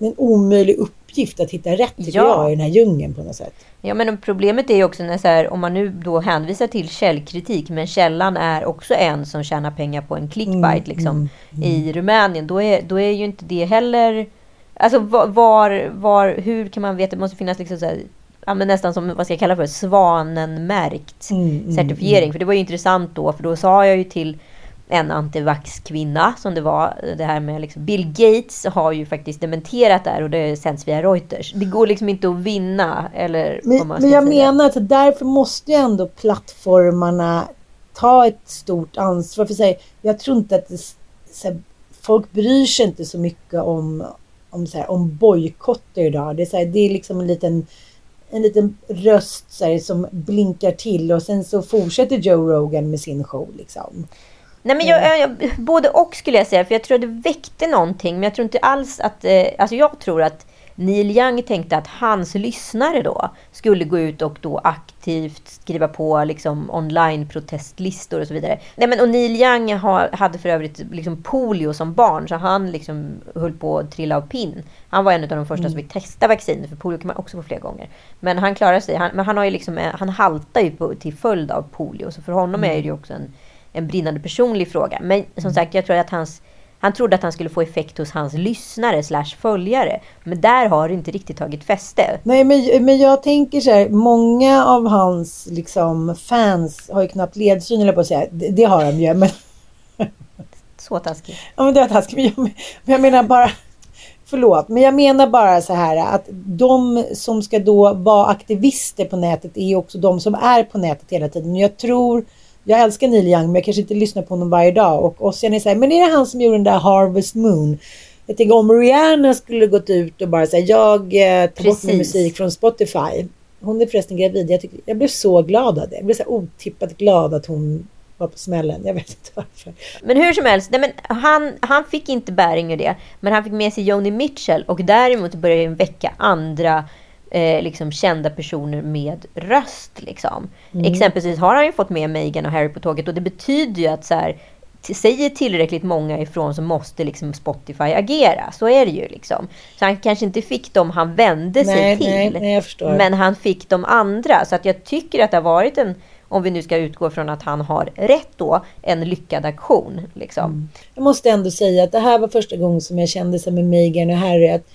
en omöjlig uppgift att hitta rätt tycker ja. jag i den här djungeln på något sätt. Ja men problemet är ju också när så här, om man nu då hänvisar till källkritik men källan är också en som tjänar pengar på en clickbite mm, liksom mm, i mm. Rumänien. Då är, då är ju inte det heller Alltså var, var, hur kan man veta? Det måste finnas liksom så här, ja, men nästan som vad ska jag kalla för svanenmärkt mm, mm certifiering. Mm. För det var ju intressant då, för då sa jag ju till en antivax-kvinna som det var. Det här med liksom, Bill Gates har ju faktiskt dementerat det här och det sänds via Reuters. Det går liksom inte att vinna. Eller men, men jag säga. menar att därför måste ju ändå plattformarna ta ett stort ansvar. För sig, jag tror inte att det, här, folk bryr sig inte så mycket om, om, om bojkotter idag. Det är, så här, det är liksom en liten en liten röst så här, som blinkar till och sen så fortsätter Joe Rogan med sin show. Liksom. Nej, men jag, jag, både och skulle jag säga, för jag tror att det väckte någonting. Men jag tror inte alls att... Eh, alltså jag tror att Neil Young tänkte att hans lyssnare då skulle gå ut och då aktivt skriva på liksom online-protestlistor och så vidare. Nej, men och Neil Young ha, hade för övrigt liksom polio som barn, så han liksom höll på att trilla av pinn. Han var en av de första mm. som fick testa vacciner, för polio kan man också få flera gånger. Men han klarade sig. Han, men han, har ju liksom, han haltar ju på, till följd av polio, så för honom mm. är det ju också en en brinnande personlig fråga. Men som mm. sagt, jag tror att hans, han trodde att han skulle få effekt hos hans lyssnare slash följare. Men där har det inte riktigt tagit fäste. Nej, men, men jag tänker så här, många av hans liksom, fans har ju knappt ledsyn, eller på att säga. Det, det har de ju. Men... Så taskigt. Ja, men det var taskigt. Men jag menar bara... Förlåt, men jag menar bara så här att de som ska då vara aktivister på nätet är också de som är på nätet hela tiden. Jag tror jag älskar Neil Young men jag kanske inte lyssnar på honom varje dag. Och Ossian är såhär, men är det han som gjorde den där Harvest Moon? Jag tänker om Rihanna skulle gått ut och bara säga jag eh, tar bort min musik från Spotify. Hon är förresten gravid. Jag, tycker, jag blev så glad av det. Jag blev så otippat glad att hon var på smällen. Jag vet inte varför. Men hur som helst, nej, men han, han fick inte bäring ur det. Men han fick med sig Joni Mitchell och däremot började en vecka andra eh, liksom kända personer med röst. Liksom. Mm. Exempelvis har han ju fått med Meghan och Harry på tåget och det betyder ju att så här, säger tillräckligt många ifrån så måste liksom Spotify agera. Så är det ju. Liksom. Så han kanske inte fick dem han vände sig nej, till. Nej, nej, men han fick de andra. Så att jag tycker att det har varit en, om vi nu ska utgå från att han har rätt då, en lyckad aktion. Liksom. Mm. Jag måste ändå säga att det här var första gången som jag kände sig med Meghan och Harry att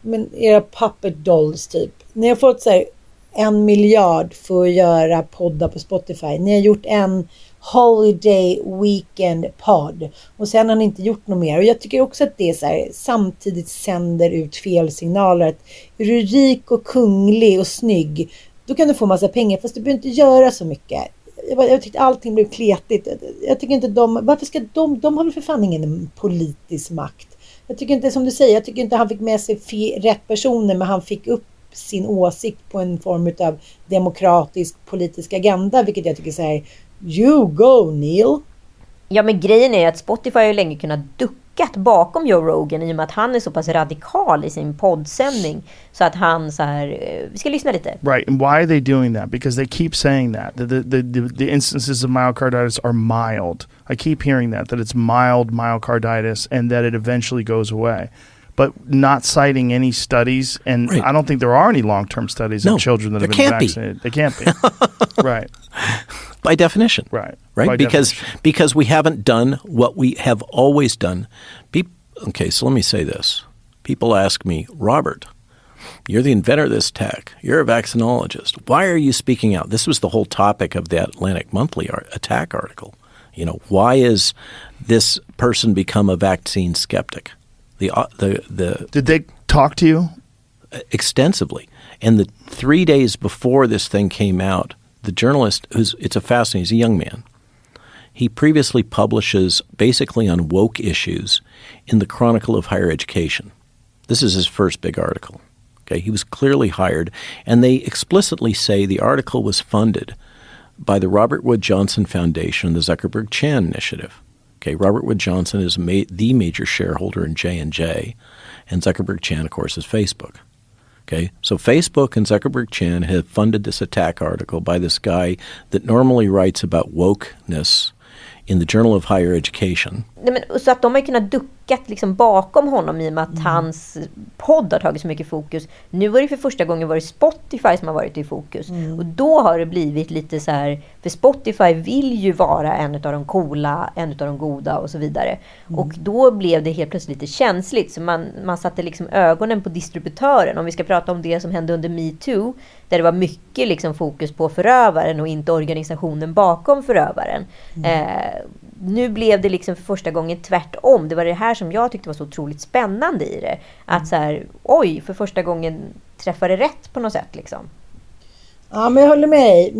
men era puppet dolls typ. Ni har fått så här, en miljard för att göra poddar på Spotify. Ni har gjort en Holiday Weekend podd och sen har ni inte gjort något mer. Och jag tycker också att det är så här, samtidigt sänder ut fel signaler. Att är du rik och kunglig och snygg, då kan du få massa pengar fast du behöver inte göra så mycket. Jag, jag tyckte allting blev kletigt. Jag tycker inte de, varför ska de, de har väl för fan ingen politisk makt. Jag tycker inte, som du säger, jag tycker inte han fick med sig rätt personer, men han fick upp sin åsikt på en form av demokratisk politisk agenda, vilket jag tycker säger You go Neil! Ja, men grejen är att Spotify har ju länge kunnat ducka duckat bakom Joe Rogan i och med att han är så pass radikal i sin poddsändning. Så att han så här, eh, vi ska lyssna lite. Right, and why are they doing that? Because they keep saying that. The, the, the, the instances of myocarditis are mild. I keep hearing that, that it's mild myocarditis and that it eventually goes away. But not citing any studies, and right. I don't think there are any long term studies no, children that have been vaccinated. Be. They can't be. right. By definition. Right. Right? By because definition. because we haven't done what we have always done. Be- okay, so let me say this. People ask me, Robert, You're the inventor of this tech. You're a vaccinologist. Why are you speaking out? This was the whole topic of the Atlantic Monthly attack article. You know, why is this person become a vaccine skeptic? The uh, the the Did they talk to you? extensively. And the three days before this thing came out, the journalist, who's it's a fascinating, he's a young man. He previously publishes basically on woke issues in the Chronicle of Higher Education. This is his first big article. Okay, he was clearly hired, and they explicitly say the article was funded by the Robert Wood Johnson Foundation and the Zuckerberg Chan Initiative. Okay, Robert Wood Johnson is ma- the major shareholder in J and J, and Zuckerberg Chan, of course, is Facebook. Okay, so Facebook and Zuckerberg Chan have funded this attack article by this guy that normally writes about wokeness in the Journal of Higher Education. Nej, men, så att de har ju kunnat duckat liksom bakom honom i och med att hans podd har tagit så mycket fokus. Nu var det för första gången varit Spotify som har varit i fokus. Och då har det blivit lite så här, för Spotify vill ju vara en av de coola, en av de goda och så vidare. Och då blev det helt plötsligt lite känsligt. Så man, man satte liksom ögonen på distributören. Om vi ska prata om det som hände under metoo, där det var mycket liksom fokus på förövaren och inte organisationen bakom förövaren. Eh, nu blev det liksom för första gången tvärtom. Det var det här som jag tyckte var så otroligt spännande i det. Att så här, oj, för första gången träffade det rätt på något sätt liksom. Ja, men jag håller med dig.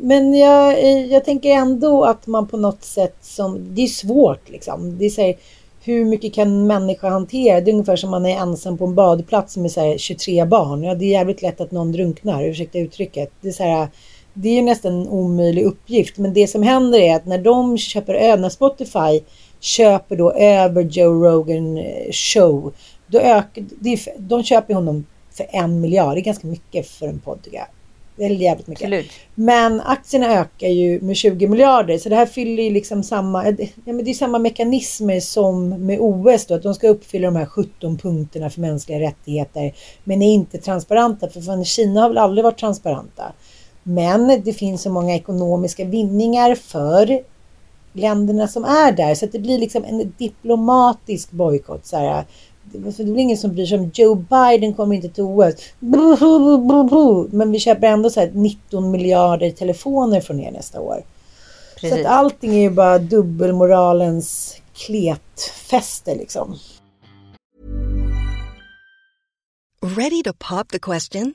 Men jag, jag tänker ändå att man på något sätt som... Det är svårt liksom. Det är så här, hur mycket kan en människa hantera? Det är ungefär som man är ensam på en badplats med så här 23 barn. Ja, det är jävligt lätt att någon drunknar, ursäkta uttrycket. Det är så här, det är ju nästan en omöjlig uppgift. Men det som händer är att när de köper över, när Spotify köper då över Joe Rogan eh, show, då ökar, de köper honom för en miljard. Det är ganska mycket för en podd tycker jag. Det är jävligt mycket. Absolut. Men aktierna ökar ju med 20 miljarder så det här fyller ju liksom samma, ja, men det är samma mekanismer som med OS då, att de ska uppfylla de här 17 punkterna för mänskliga rättigheter men är inte transparenta för fan, Kina har väl aldrig varit transparenta. Men det finns så många ekonomiska vinningar för länderna som är där så att det blir liksom en diplomatisk bojkott. Så här, det blir ingen som bryr sig om Joe Biden kommer inte till OS. Men vi köper ändå så här 19 miljarder telefoner från er nästa år. Så Precis. att allting är ju bara dubbelmoralens kletfäste liksom. Ready to pop the question?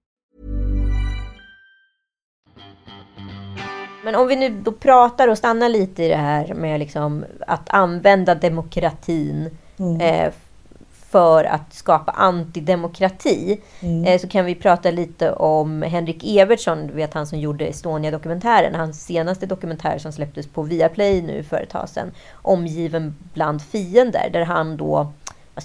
Men om vi nu då pratar och stannar lite i det här med liksom att använda demokratin eh, för att skapa antidemokrati. Eh, så kan vi prata lite om Henrik Evertsson, du vet han som gjorde Estonia-dokumentären. Hans senaste dokumentär som släpptes på Viaplay nu för ett tag sedan. Omgiven bland fiender. Där han då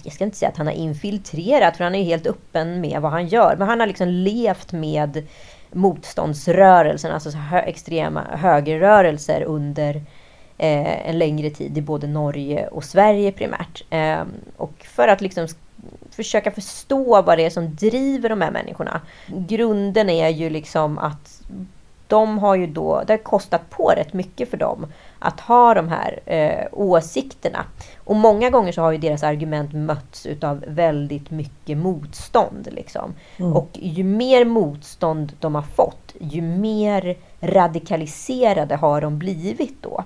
jag ska inte säga att han har infiltrerat, för han är ju helt öppen med vad han gör. Men han har liksom levt med motståndsrörelsen, alltså så hö extrema högerrörelser under eh, en längre tid i både Norge och Sverige primärt. Eh, och för att liksom försöka förstå vad det är som driver de här människorna. Grunden är ju liksom att de har ju då, det har kostat på rätt mycket för dem att ha de här eh, åsikterna. Och många gånger så har ju deras argument mötts utav väldigt mycket motstånd. Liksom. Mm. Och ju mer motstånd de har fått, ju mer radikaliserade har de blivit då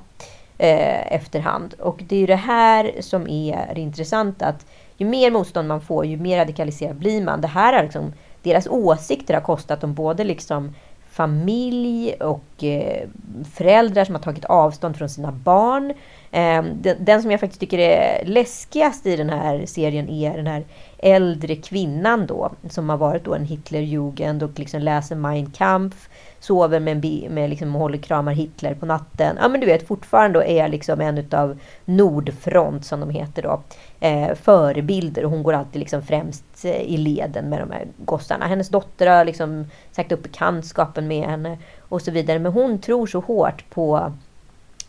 eh, efterhand. Och det är det här som är det intressanta. Att ju mer motstånd man får, ju mer radikaliserad blir man. Det här har liksom deras åsikter har kostat dem både liksom familj och eh, föräldrar som har tagit avstånd från sina barn. Eh, den, den, som jag faktiskt tycker är läskigast i den här serien är den här äldre kvinnan då, som har varit då en Hitlerjugend och liksom läser Mein Kampf, sover med, en med liksom, håller kramar Hitler på natten. Ja men du vet, fortfarande är liksom en utav Nordfront, som de heter då, eh, förebilder. Och hon går alltid liksom främst eh, i leden med de här gossarna. Hennes dotter har liksom sagt upp bekantskapen med henne och så vidare. Men hon tror så hårt på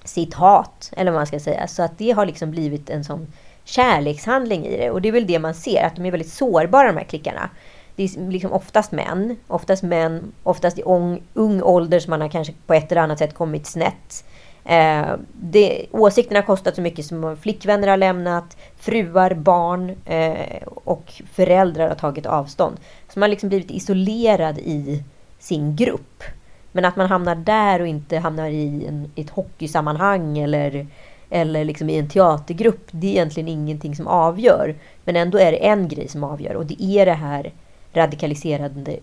sitt hat, eller vad man ska säga. Så att det har liksom blivit en sån kärlekshandling i det. Och det är väl det man ser, att de är väldigt sårbara de här klickarna. Det är liksom oftast män, oftast män, oftast i ung, ung ålder som man har kanske på ett eller annat sätt kommit snett. Eh, det, åsikterna har kostat så mycket som flickvänner har lämnat, fruar, barn eh, och föräldrar har tagit avstånd. Så man har liksom blivit isolerad i sin grupp. Men att man hamnar där och inte hamnar i, en, i ett hockeysammanhang eller eller liksom i en teatergrupp, det är egentligen ingenting som avgör. Men ändå är det en grej som avgör och det är det här radikaliserande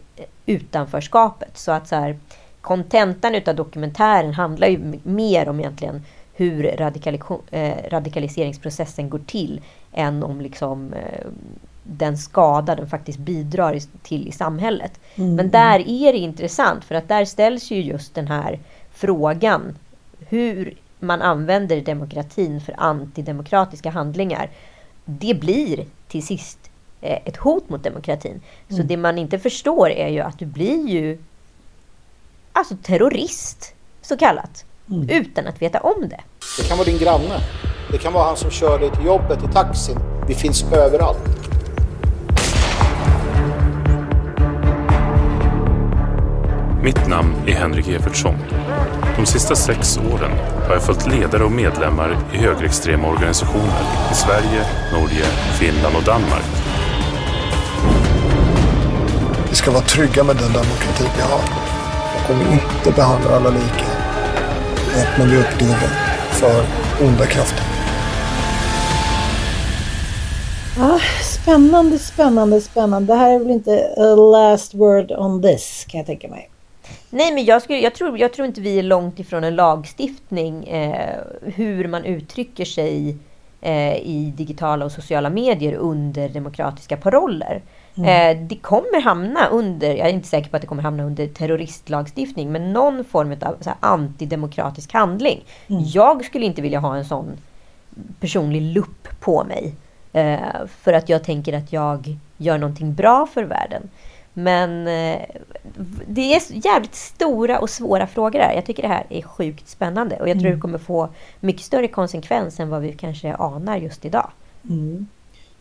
utanförskapet. Så att så här, kontentan utav dokumentären handlar ju mer om egentligen hur radikali eh, radikaliseringsprocessen går till än om liksom eh, den skada den faktiskt bidrar till i samhället. Mm. Men där är det intressant för att där ställs ju just den här frågan. Hur man använder demokratin för antidemokratiska handlingar. Det blir till sist eh, ett hot mot demokratin. Så mm. det man inte förstår är ju att du blir ju alltså terrorist, så kallat. Mm. Utan att veta om det. Det kan vara din granne. Det kan vara han som kör dig till jobbet i taxin. Vi finns överallt. Mitt namn är Henrik Evertsson. De sista sex åren har jag följt ledare och medlemmar i högerextrema organisationer i Sverige, Norge, Finland och Danmark. Vi ska vara trygga med den demokrati vi har. Och om vi inte behandlar alla lika öppnar vi upp dörren för onda krafter. Ah, spännande, spännande, spännande. Det här är väl inte a last word on this kan jag tänka mig. Nej, men jag, skulle, jag, tror, jag tror inte vi är långt ifrån en lagstiftning eh, hur man uttrycker sig eh, i digitala och sociala medier under demokratiska paroller. Mm. Eh, det kommer hamna under, jag är inte säker på att det kommer hamna under terroristlagstiftning, men någon form av så här, antidemokratisk handling. Mm. Jag skulle inte vilja ha en sån personlig lupp på mig. Eh, för att jag tänker att jag gör någonting bra för världen. Men eh, det är jävligt stora och svåra frågor här. Jag tycker det här är sjukt spännande och jag tror mm. det kommer få mycket större konsekvens än vad vi kanske anar just idag. Mm.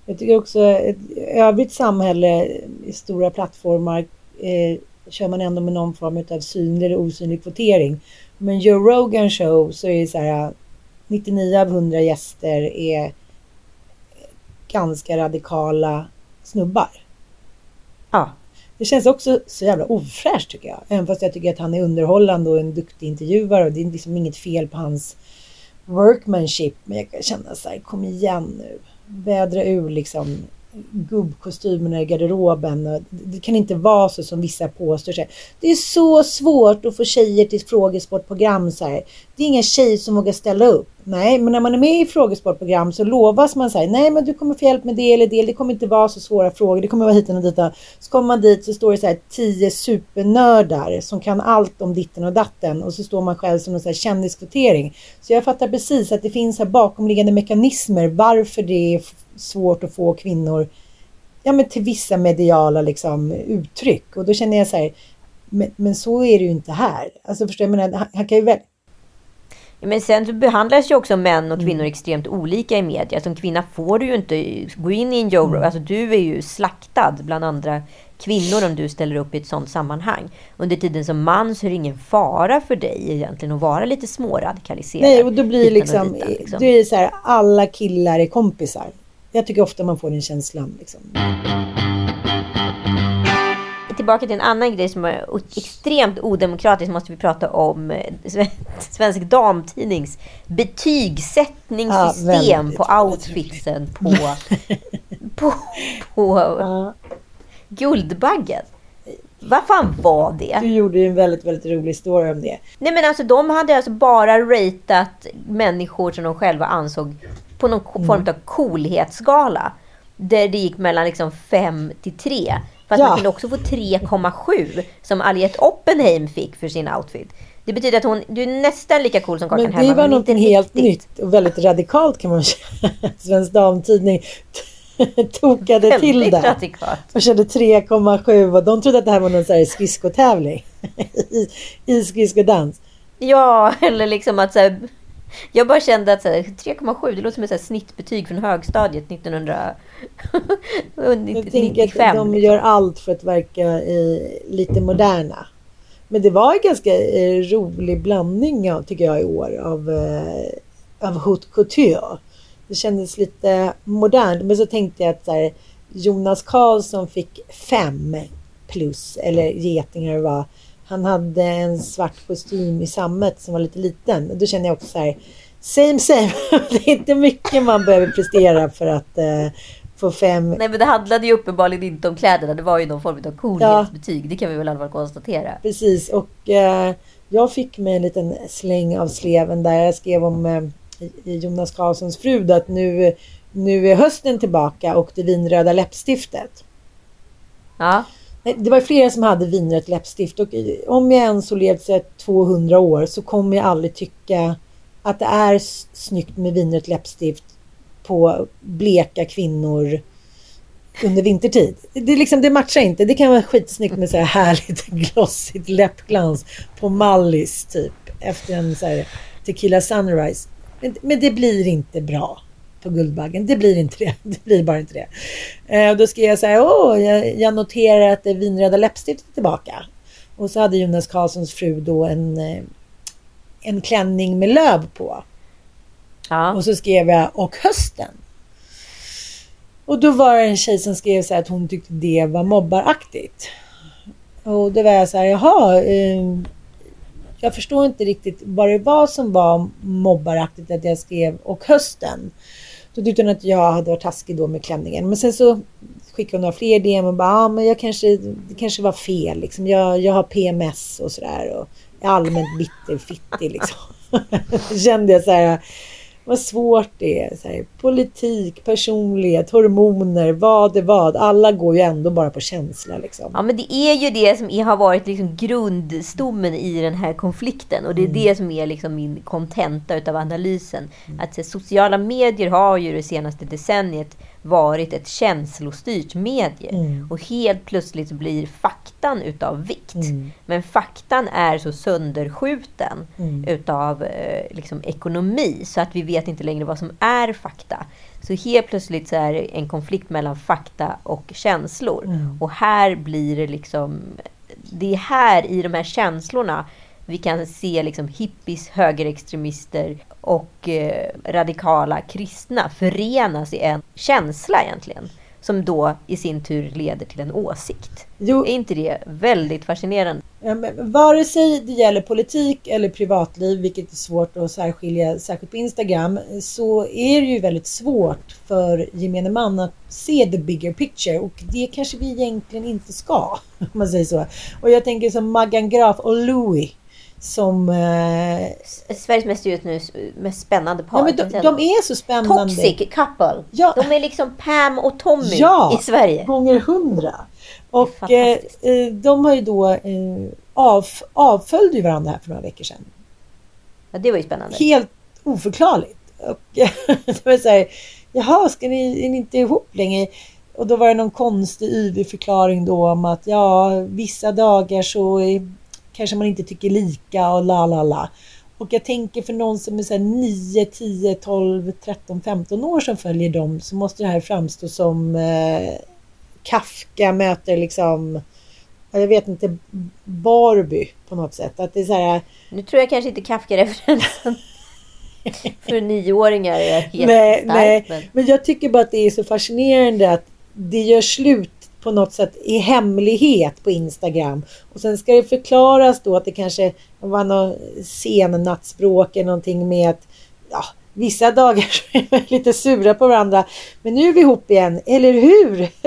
Jag tycker också ett övrigt samhälle, i stora plattformar, eh, kör man ändå med någon form av synlig eller osynlig kvotering. Men Joe Rogan show så är det så här 99 av 100 gäster är ganska radikala snubbar. Ja. Det känns också så jävla ofräscht tycker jag. Även fast jag tycker att han är underhållande och en duktig intervjuare och det är liksom inget fel på hans workmanship. Men jag kan känna så här, kom igen nu. Vädra ur liksom gubbkostymerna i garderoben. Det kan inte vara så som vissa påstår. Det är så svårt att få tjejer till frågesportprogram. Så här. Det är ingen tjej som vågar ställa upp. Nej, men när man är med i frågesportprogram så lovas man så här. nej men du kommer få hjälp med det eller det. Det kommer inte vara så svåra frågor. Det kommer vara hit och dit. Så kommer man dit så står det så här tio supernördar som kan allt om ditten och datten. Och så står man själv som en så här kändiskvotering. Så jag fattar precis att det finns här bakomliggande mekanismer varför det är svårt att få kvinnor ja, men till vissa mediala liksom, uttryck. Och då känner jag så här, men, men så är det ju inte här. Alltså förstår jag, menar, han, han kan ju väl... Men sen behandlas ju också män och kvinnor mm. extremt olika i media. Som kvinna får du ju inte gå in i en Joe mm. Alltså du är ju slaktad bland andra kvinnor om du ställer upp i ett sådant sammanhang. Under tiden som man så är det ingen fara för dig egentligen att vara lite småradikaliserad. Nej, och då blir liksom, ditan, liksom. det är så här, alla killar är kompisar. Jag tycker ofta man får den känslan. Liksom. Tillbaka till en annan grej som är extremt odemokratisk måste vi prata om eh, Svensk Damtidnings betygssättningssystem ja, på outfitsen på, på, på ja. Guldbaggen. Vad fan var det? Du gjorde ju en väldigt, väldigt rolig story om det. Nej men alltså de hade alltså bara ratat människor som de själva ansåg på någon Mm. form av coolhetsskala. Där det gick mellan liksom 5 till 3. Fast Ja. man kunde också få 3,7 som Aliette Oppenheim fick för sin outfit. Det betyder att hon, du är nästan lika cool som Kakan Men det var inte helt riktigt. nytt och väldigt radikalt kan man säga. Svensk Damtidning tokade till det. radikalt. Och körde 3,7 och de trodde att det här var någon så här skridskotävling. I, I skridskodans. Ja, eller liksom att så här, Jag bara kände att så här, 3,7 det låter som ett snittbetyg från högstadiet 1995. Jag tänker att de gör allt för att verka lite moderna. Men det var en ganska eh, rolig blandning tycker jag i år av, eh, av haute couture. Det kändes lite modernt. Men så tänkte jag att här, Jonas Karlsson fick fem plus, eller getingar var. Han hade en svart kostym i sammet som var lite liten. Då kände jag också så här, same same. det är inte mycket man behöver prestera för att eh, få fem Nej men det handlade ju uppenbarligen inte om kläderna. Det var ju någon form av coolhetsbetyg. Det kan vi väl fall konstatera. Precis och eh, jag fick mig en liten släng av sleven där jag skrev om eh, Jonas Karlssons fru att nu, nu är hösten tillbaka och det vinröda läppstiftet. Ja. Det var flera som hade vinrött läppstift och om jag ens har levt så 200 år så kommer jag aldrig tycka att det är snyggt med vinrött läppstift på bleka kvinnor under vintertid. Det, liksom, det matchar inte. Det kan vara skitsnyggt med så här härligt glossigt läppglans på Mallis typ efter en så här tequila sunrise. Men, men det blir inte bra på Guldbaggen. Det blir inte det. Det blir bara inte det. Eh, då skrev jag så här, åh, jag, jag noterar att det vinröda läppstiftet är tillbaka. Och så hade Jonas Karlssons fru då en, eh, en klänning med löv på. Och så skrev jag, och hösten. Och då var det en tjej som skrev så här att hon tyckte det var mobbaraktigt. Och då var jag så här, jaha. Eh, jag förstår inte riktigt vad det var som var mobbaraktigt att jag skrev och hösten. Då tyckte hon att jag hade varit taskig då med klänningen. Men sen så skickade hon några fler DM och bara, ah, men jag kanske, det kanske var fel. Liksom. Jag, jag har PMS och sådär. Och är allmänt bitterfittig liksom. Kände jag så här, vad svårt det är. Så här, politik, personlighet, hormoner, vad är vad. Alla går ju ändå bara på känsla liksom. Ja men det är ju det som har varit liksom grundstommen i den här konflikten. Och det är Mm. det som är liksom min kontenta utav analysen. Att eh, sociala medier har ju det senaste decenniet varit ett känslostyrt medie. Mm. Och helt plötsligt blir faktan utav vikt. Mm. Men faktan är så sönderskjuten Mm. utav eh, liksom ekonomi. Så att vi vet inte längre vad som är fakta. Så helt plötsligt så är det en konflikt mellan fakta och känslor. Mm. Och här blir det liksom... Det är här i de här känslorna vi kan se liksom hippies, högerextremister och eh, radikala kristna förenas i en känsla egentligen. Som då i sin tur leder till en åsikt. Jo. Är inte det väldigt fascinerande? Ja, men Vare sig det gäller politik eller privatliv, vilket är svårt att särskilja, särskilt på Instagram, så är det ju väldigt svårt för gemene man att se the bigger picture och det kanske vi egentligen inte ska, om man säger så. Och jag tänker som Maggan Graf och Louis som... Eh, Sveriges mest, just nu, mest spännande par. ja, men de, de är så spännande. Toxic couple. Ja. De är liksom Pam och Tommy Ja, i Sverige. gånger hundra. Och eh, eh, de har ju då eh, av, avföljde ju varandra här för några veckor sedan. Ja, det var ju spännande. Helt oförklarligt. Och det var så här, jaha, ska ni, är ni inte ihop längre? Och då var det någon konstig yvig förklaring då om att ja, vissa dagar så är, kanske man inte tycker lika och la la la. Och jag tänker för någon som är så här 9, 10, 12, 13, 15 år som följer dem så måste det här framstå som eh, Kafka möter liksom, ja, jag vet inte, Barbie på något sätt. Att det är så här, Nu tror jag kanske inte Kafka-referensen för nioåringar är helt nej, stark. nej. Men... Men jag tycker bara att det är så fascinerande att det gör slut på något sätt i hemlighet på Instagram. Och sen ska det förklaras då att det kanske var någon sen nattspråk eller någonting med att ja, vissa dagar så är vi lite sura på varandra. Men nu är vi ihop igen, eller hur?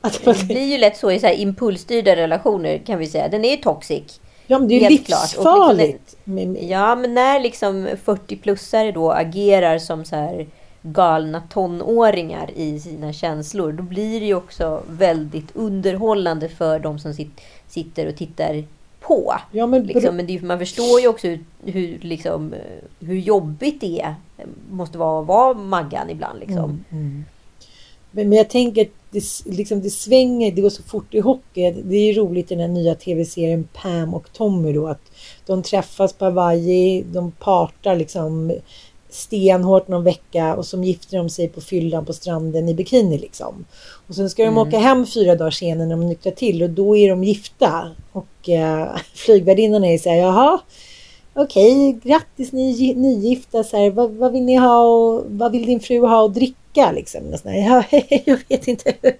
att man... Det blir ju lätt så i så här impulsstyrda relationer kan vi säga. Den är toxic. Ja, men det är ju livsfarligt. Liksom, ja, men när liksom 40-plussare då agerar som så här galna tonåringar i sina känslor, då blir det ju också väldigt underhållande för de som sit, sitter och tittar på. Ja, men liksom, men det, man förstår ju också hur, hur, liksom, hur jobbigt det är, måste vara att vara Maggan ibland. Liksom. Mm, mm. Men, men jag tänker att det, liksom, det svänger, det går så fort i hockey. Det är roligt i den här nya tv-serien Pam och Tommy då att de träffas på Hawaii, de partar liksom stenhårt någon vecka och så gifter de sig på fyllan på stranden i bikini liksom. Och sen ska de mm. åka hem fyra dagar senare när de nyktrar till och då är de gifta. Och eh, flygvärdinnan är så här, jaha, okej, okay, grattis ni nygifta, så här, vad, vad, vill ni ha och vad vill din fru ha att dricka liksom? Och här, ja, jag vet inte.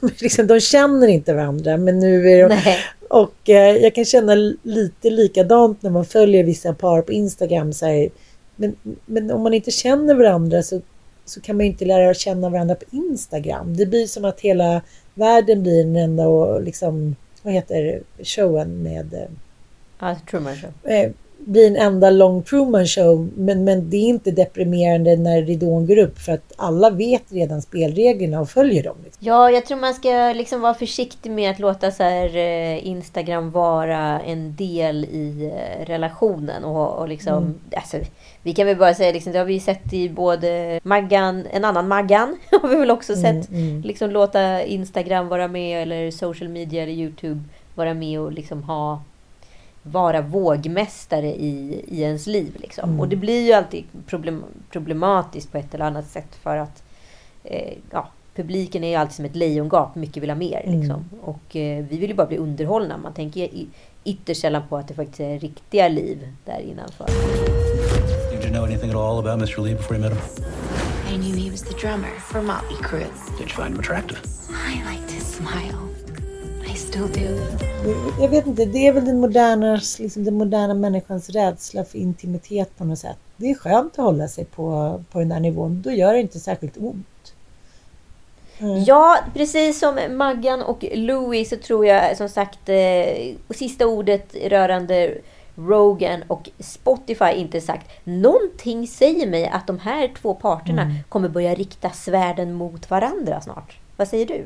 De, liksom, de känner inte varandra men nu är de... Nej. Och eh, jag kan känna lite likadant när man följer vissa par på Instagram. Så här, men, men om man inte känner varandra så, så kan man inte lära känna varandra på Instagram. Det blir som att hela världen blir en enda och liksom, vad heter showen med... Eh, ja, Truman Show. Eh, blir en enda lång Truman show. Men, men det är inte deprimerande när ridån går upp för att alla vet redan spelreglerna och följer dem. Liksom. Ja, jag tror man ska liksom vara försiktig med att låta så här, eh, Instagram vara en del i eh, relationen. Och, och liksom, mm. alltså, vi kan väl bara säga, liksom, det har vi sett i både Maggan, en annan Maggan, har vi väl också mm, sett. Mm, mm. Liksom låta Instagram vara med eller social media eller Youtube vara med och liksom ha vara vågmästare i, i ens liv. Liksom. Mm. Och det blir ju alltid problem, problematiskt på ett eller annat sätt för att eh, ja, publiken är ju alltid som ett lejongap, mycket vill ha mer. Mm. Liksom. Och eh, vi vill ju bara bli underhållna. Man tänker i, ytterst sällan på att det faktiskt är riktiga liv där innanför. Did you know anything at all about Mr. Lee before you met him? I knew he was the drummer for Motley Crue. Did you find him attractive? I liked his smile. I still do. Jag vet inte, det är väl den moderna, liksom den moderna människans rädsla för intimitet på något sätt. Det är skönt att hålla sig på, på den där nivån. Då gör det inte särskilt ont. Mm. Ja, precis som Maggan och Louis så tror jag som sagt eh, sista ordet rörande Rogan och Spotify inte sagt. Någonting säger mig att de här två parterna mm. kommer börja rikta svärden mot varandra snart. Vad säger du?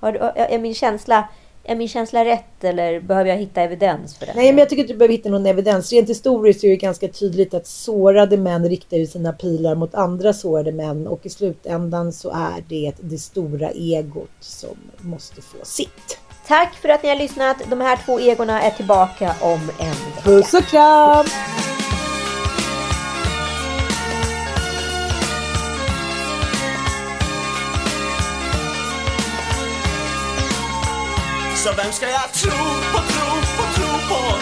Har, är min känsla är min känsla rätt eller behöver jag hitta evidens för det? Nej, men jag tycker inte du behöver hitta någon evidens. Rent historiskt är det ganska tydligt att sårade män riktar ju sina pilar mot andra sårade män och i slutändan så är det det stora egot som måste få sitt. Tack för att ni har lyssnat. De här två egorna är tillbaka om en vecka. Puss och kram! Så vem ska jag tro på, tro på, tro på?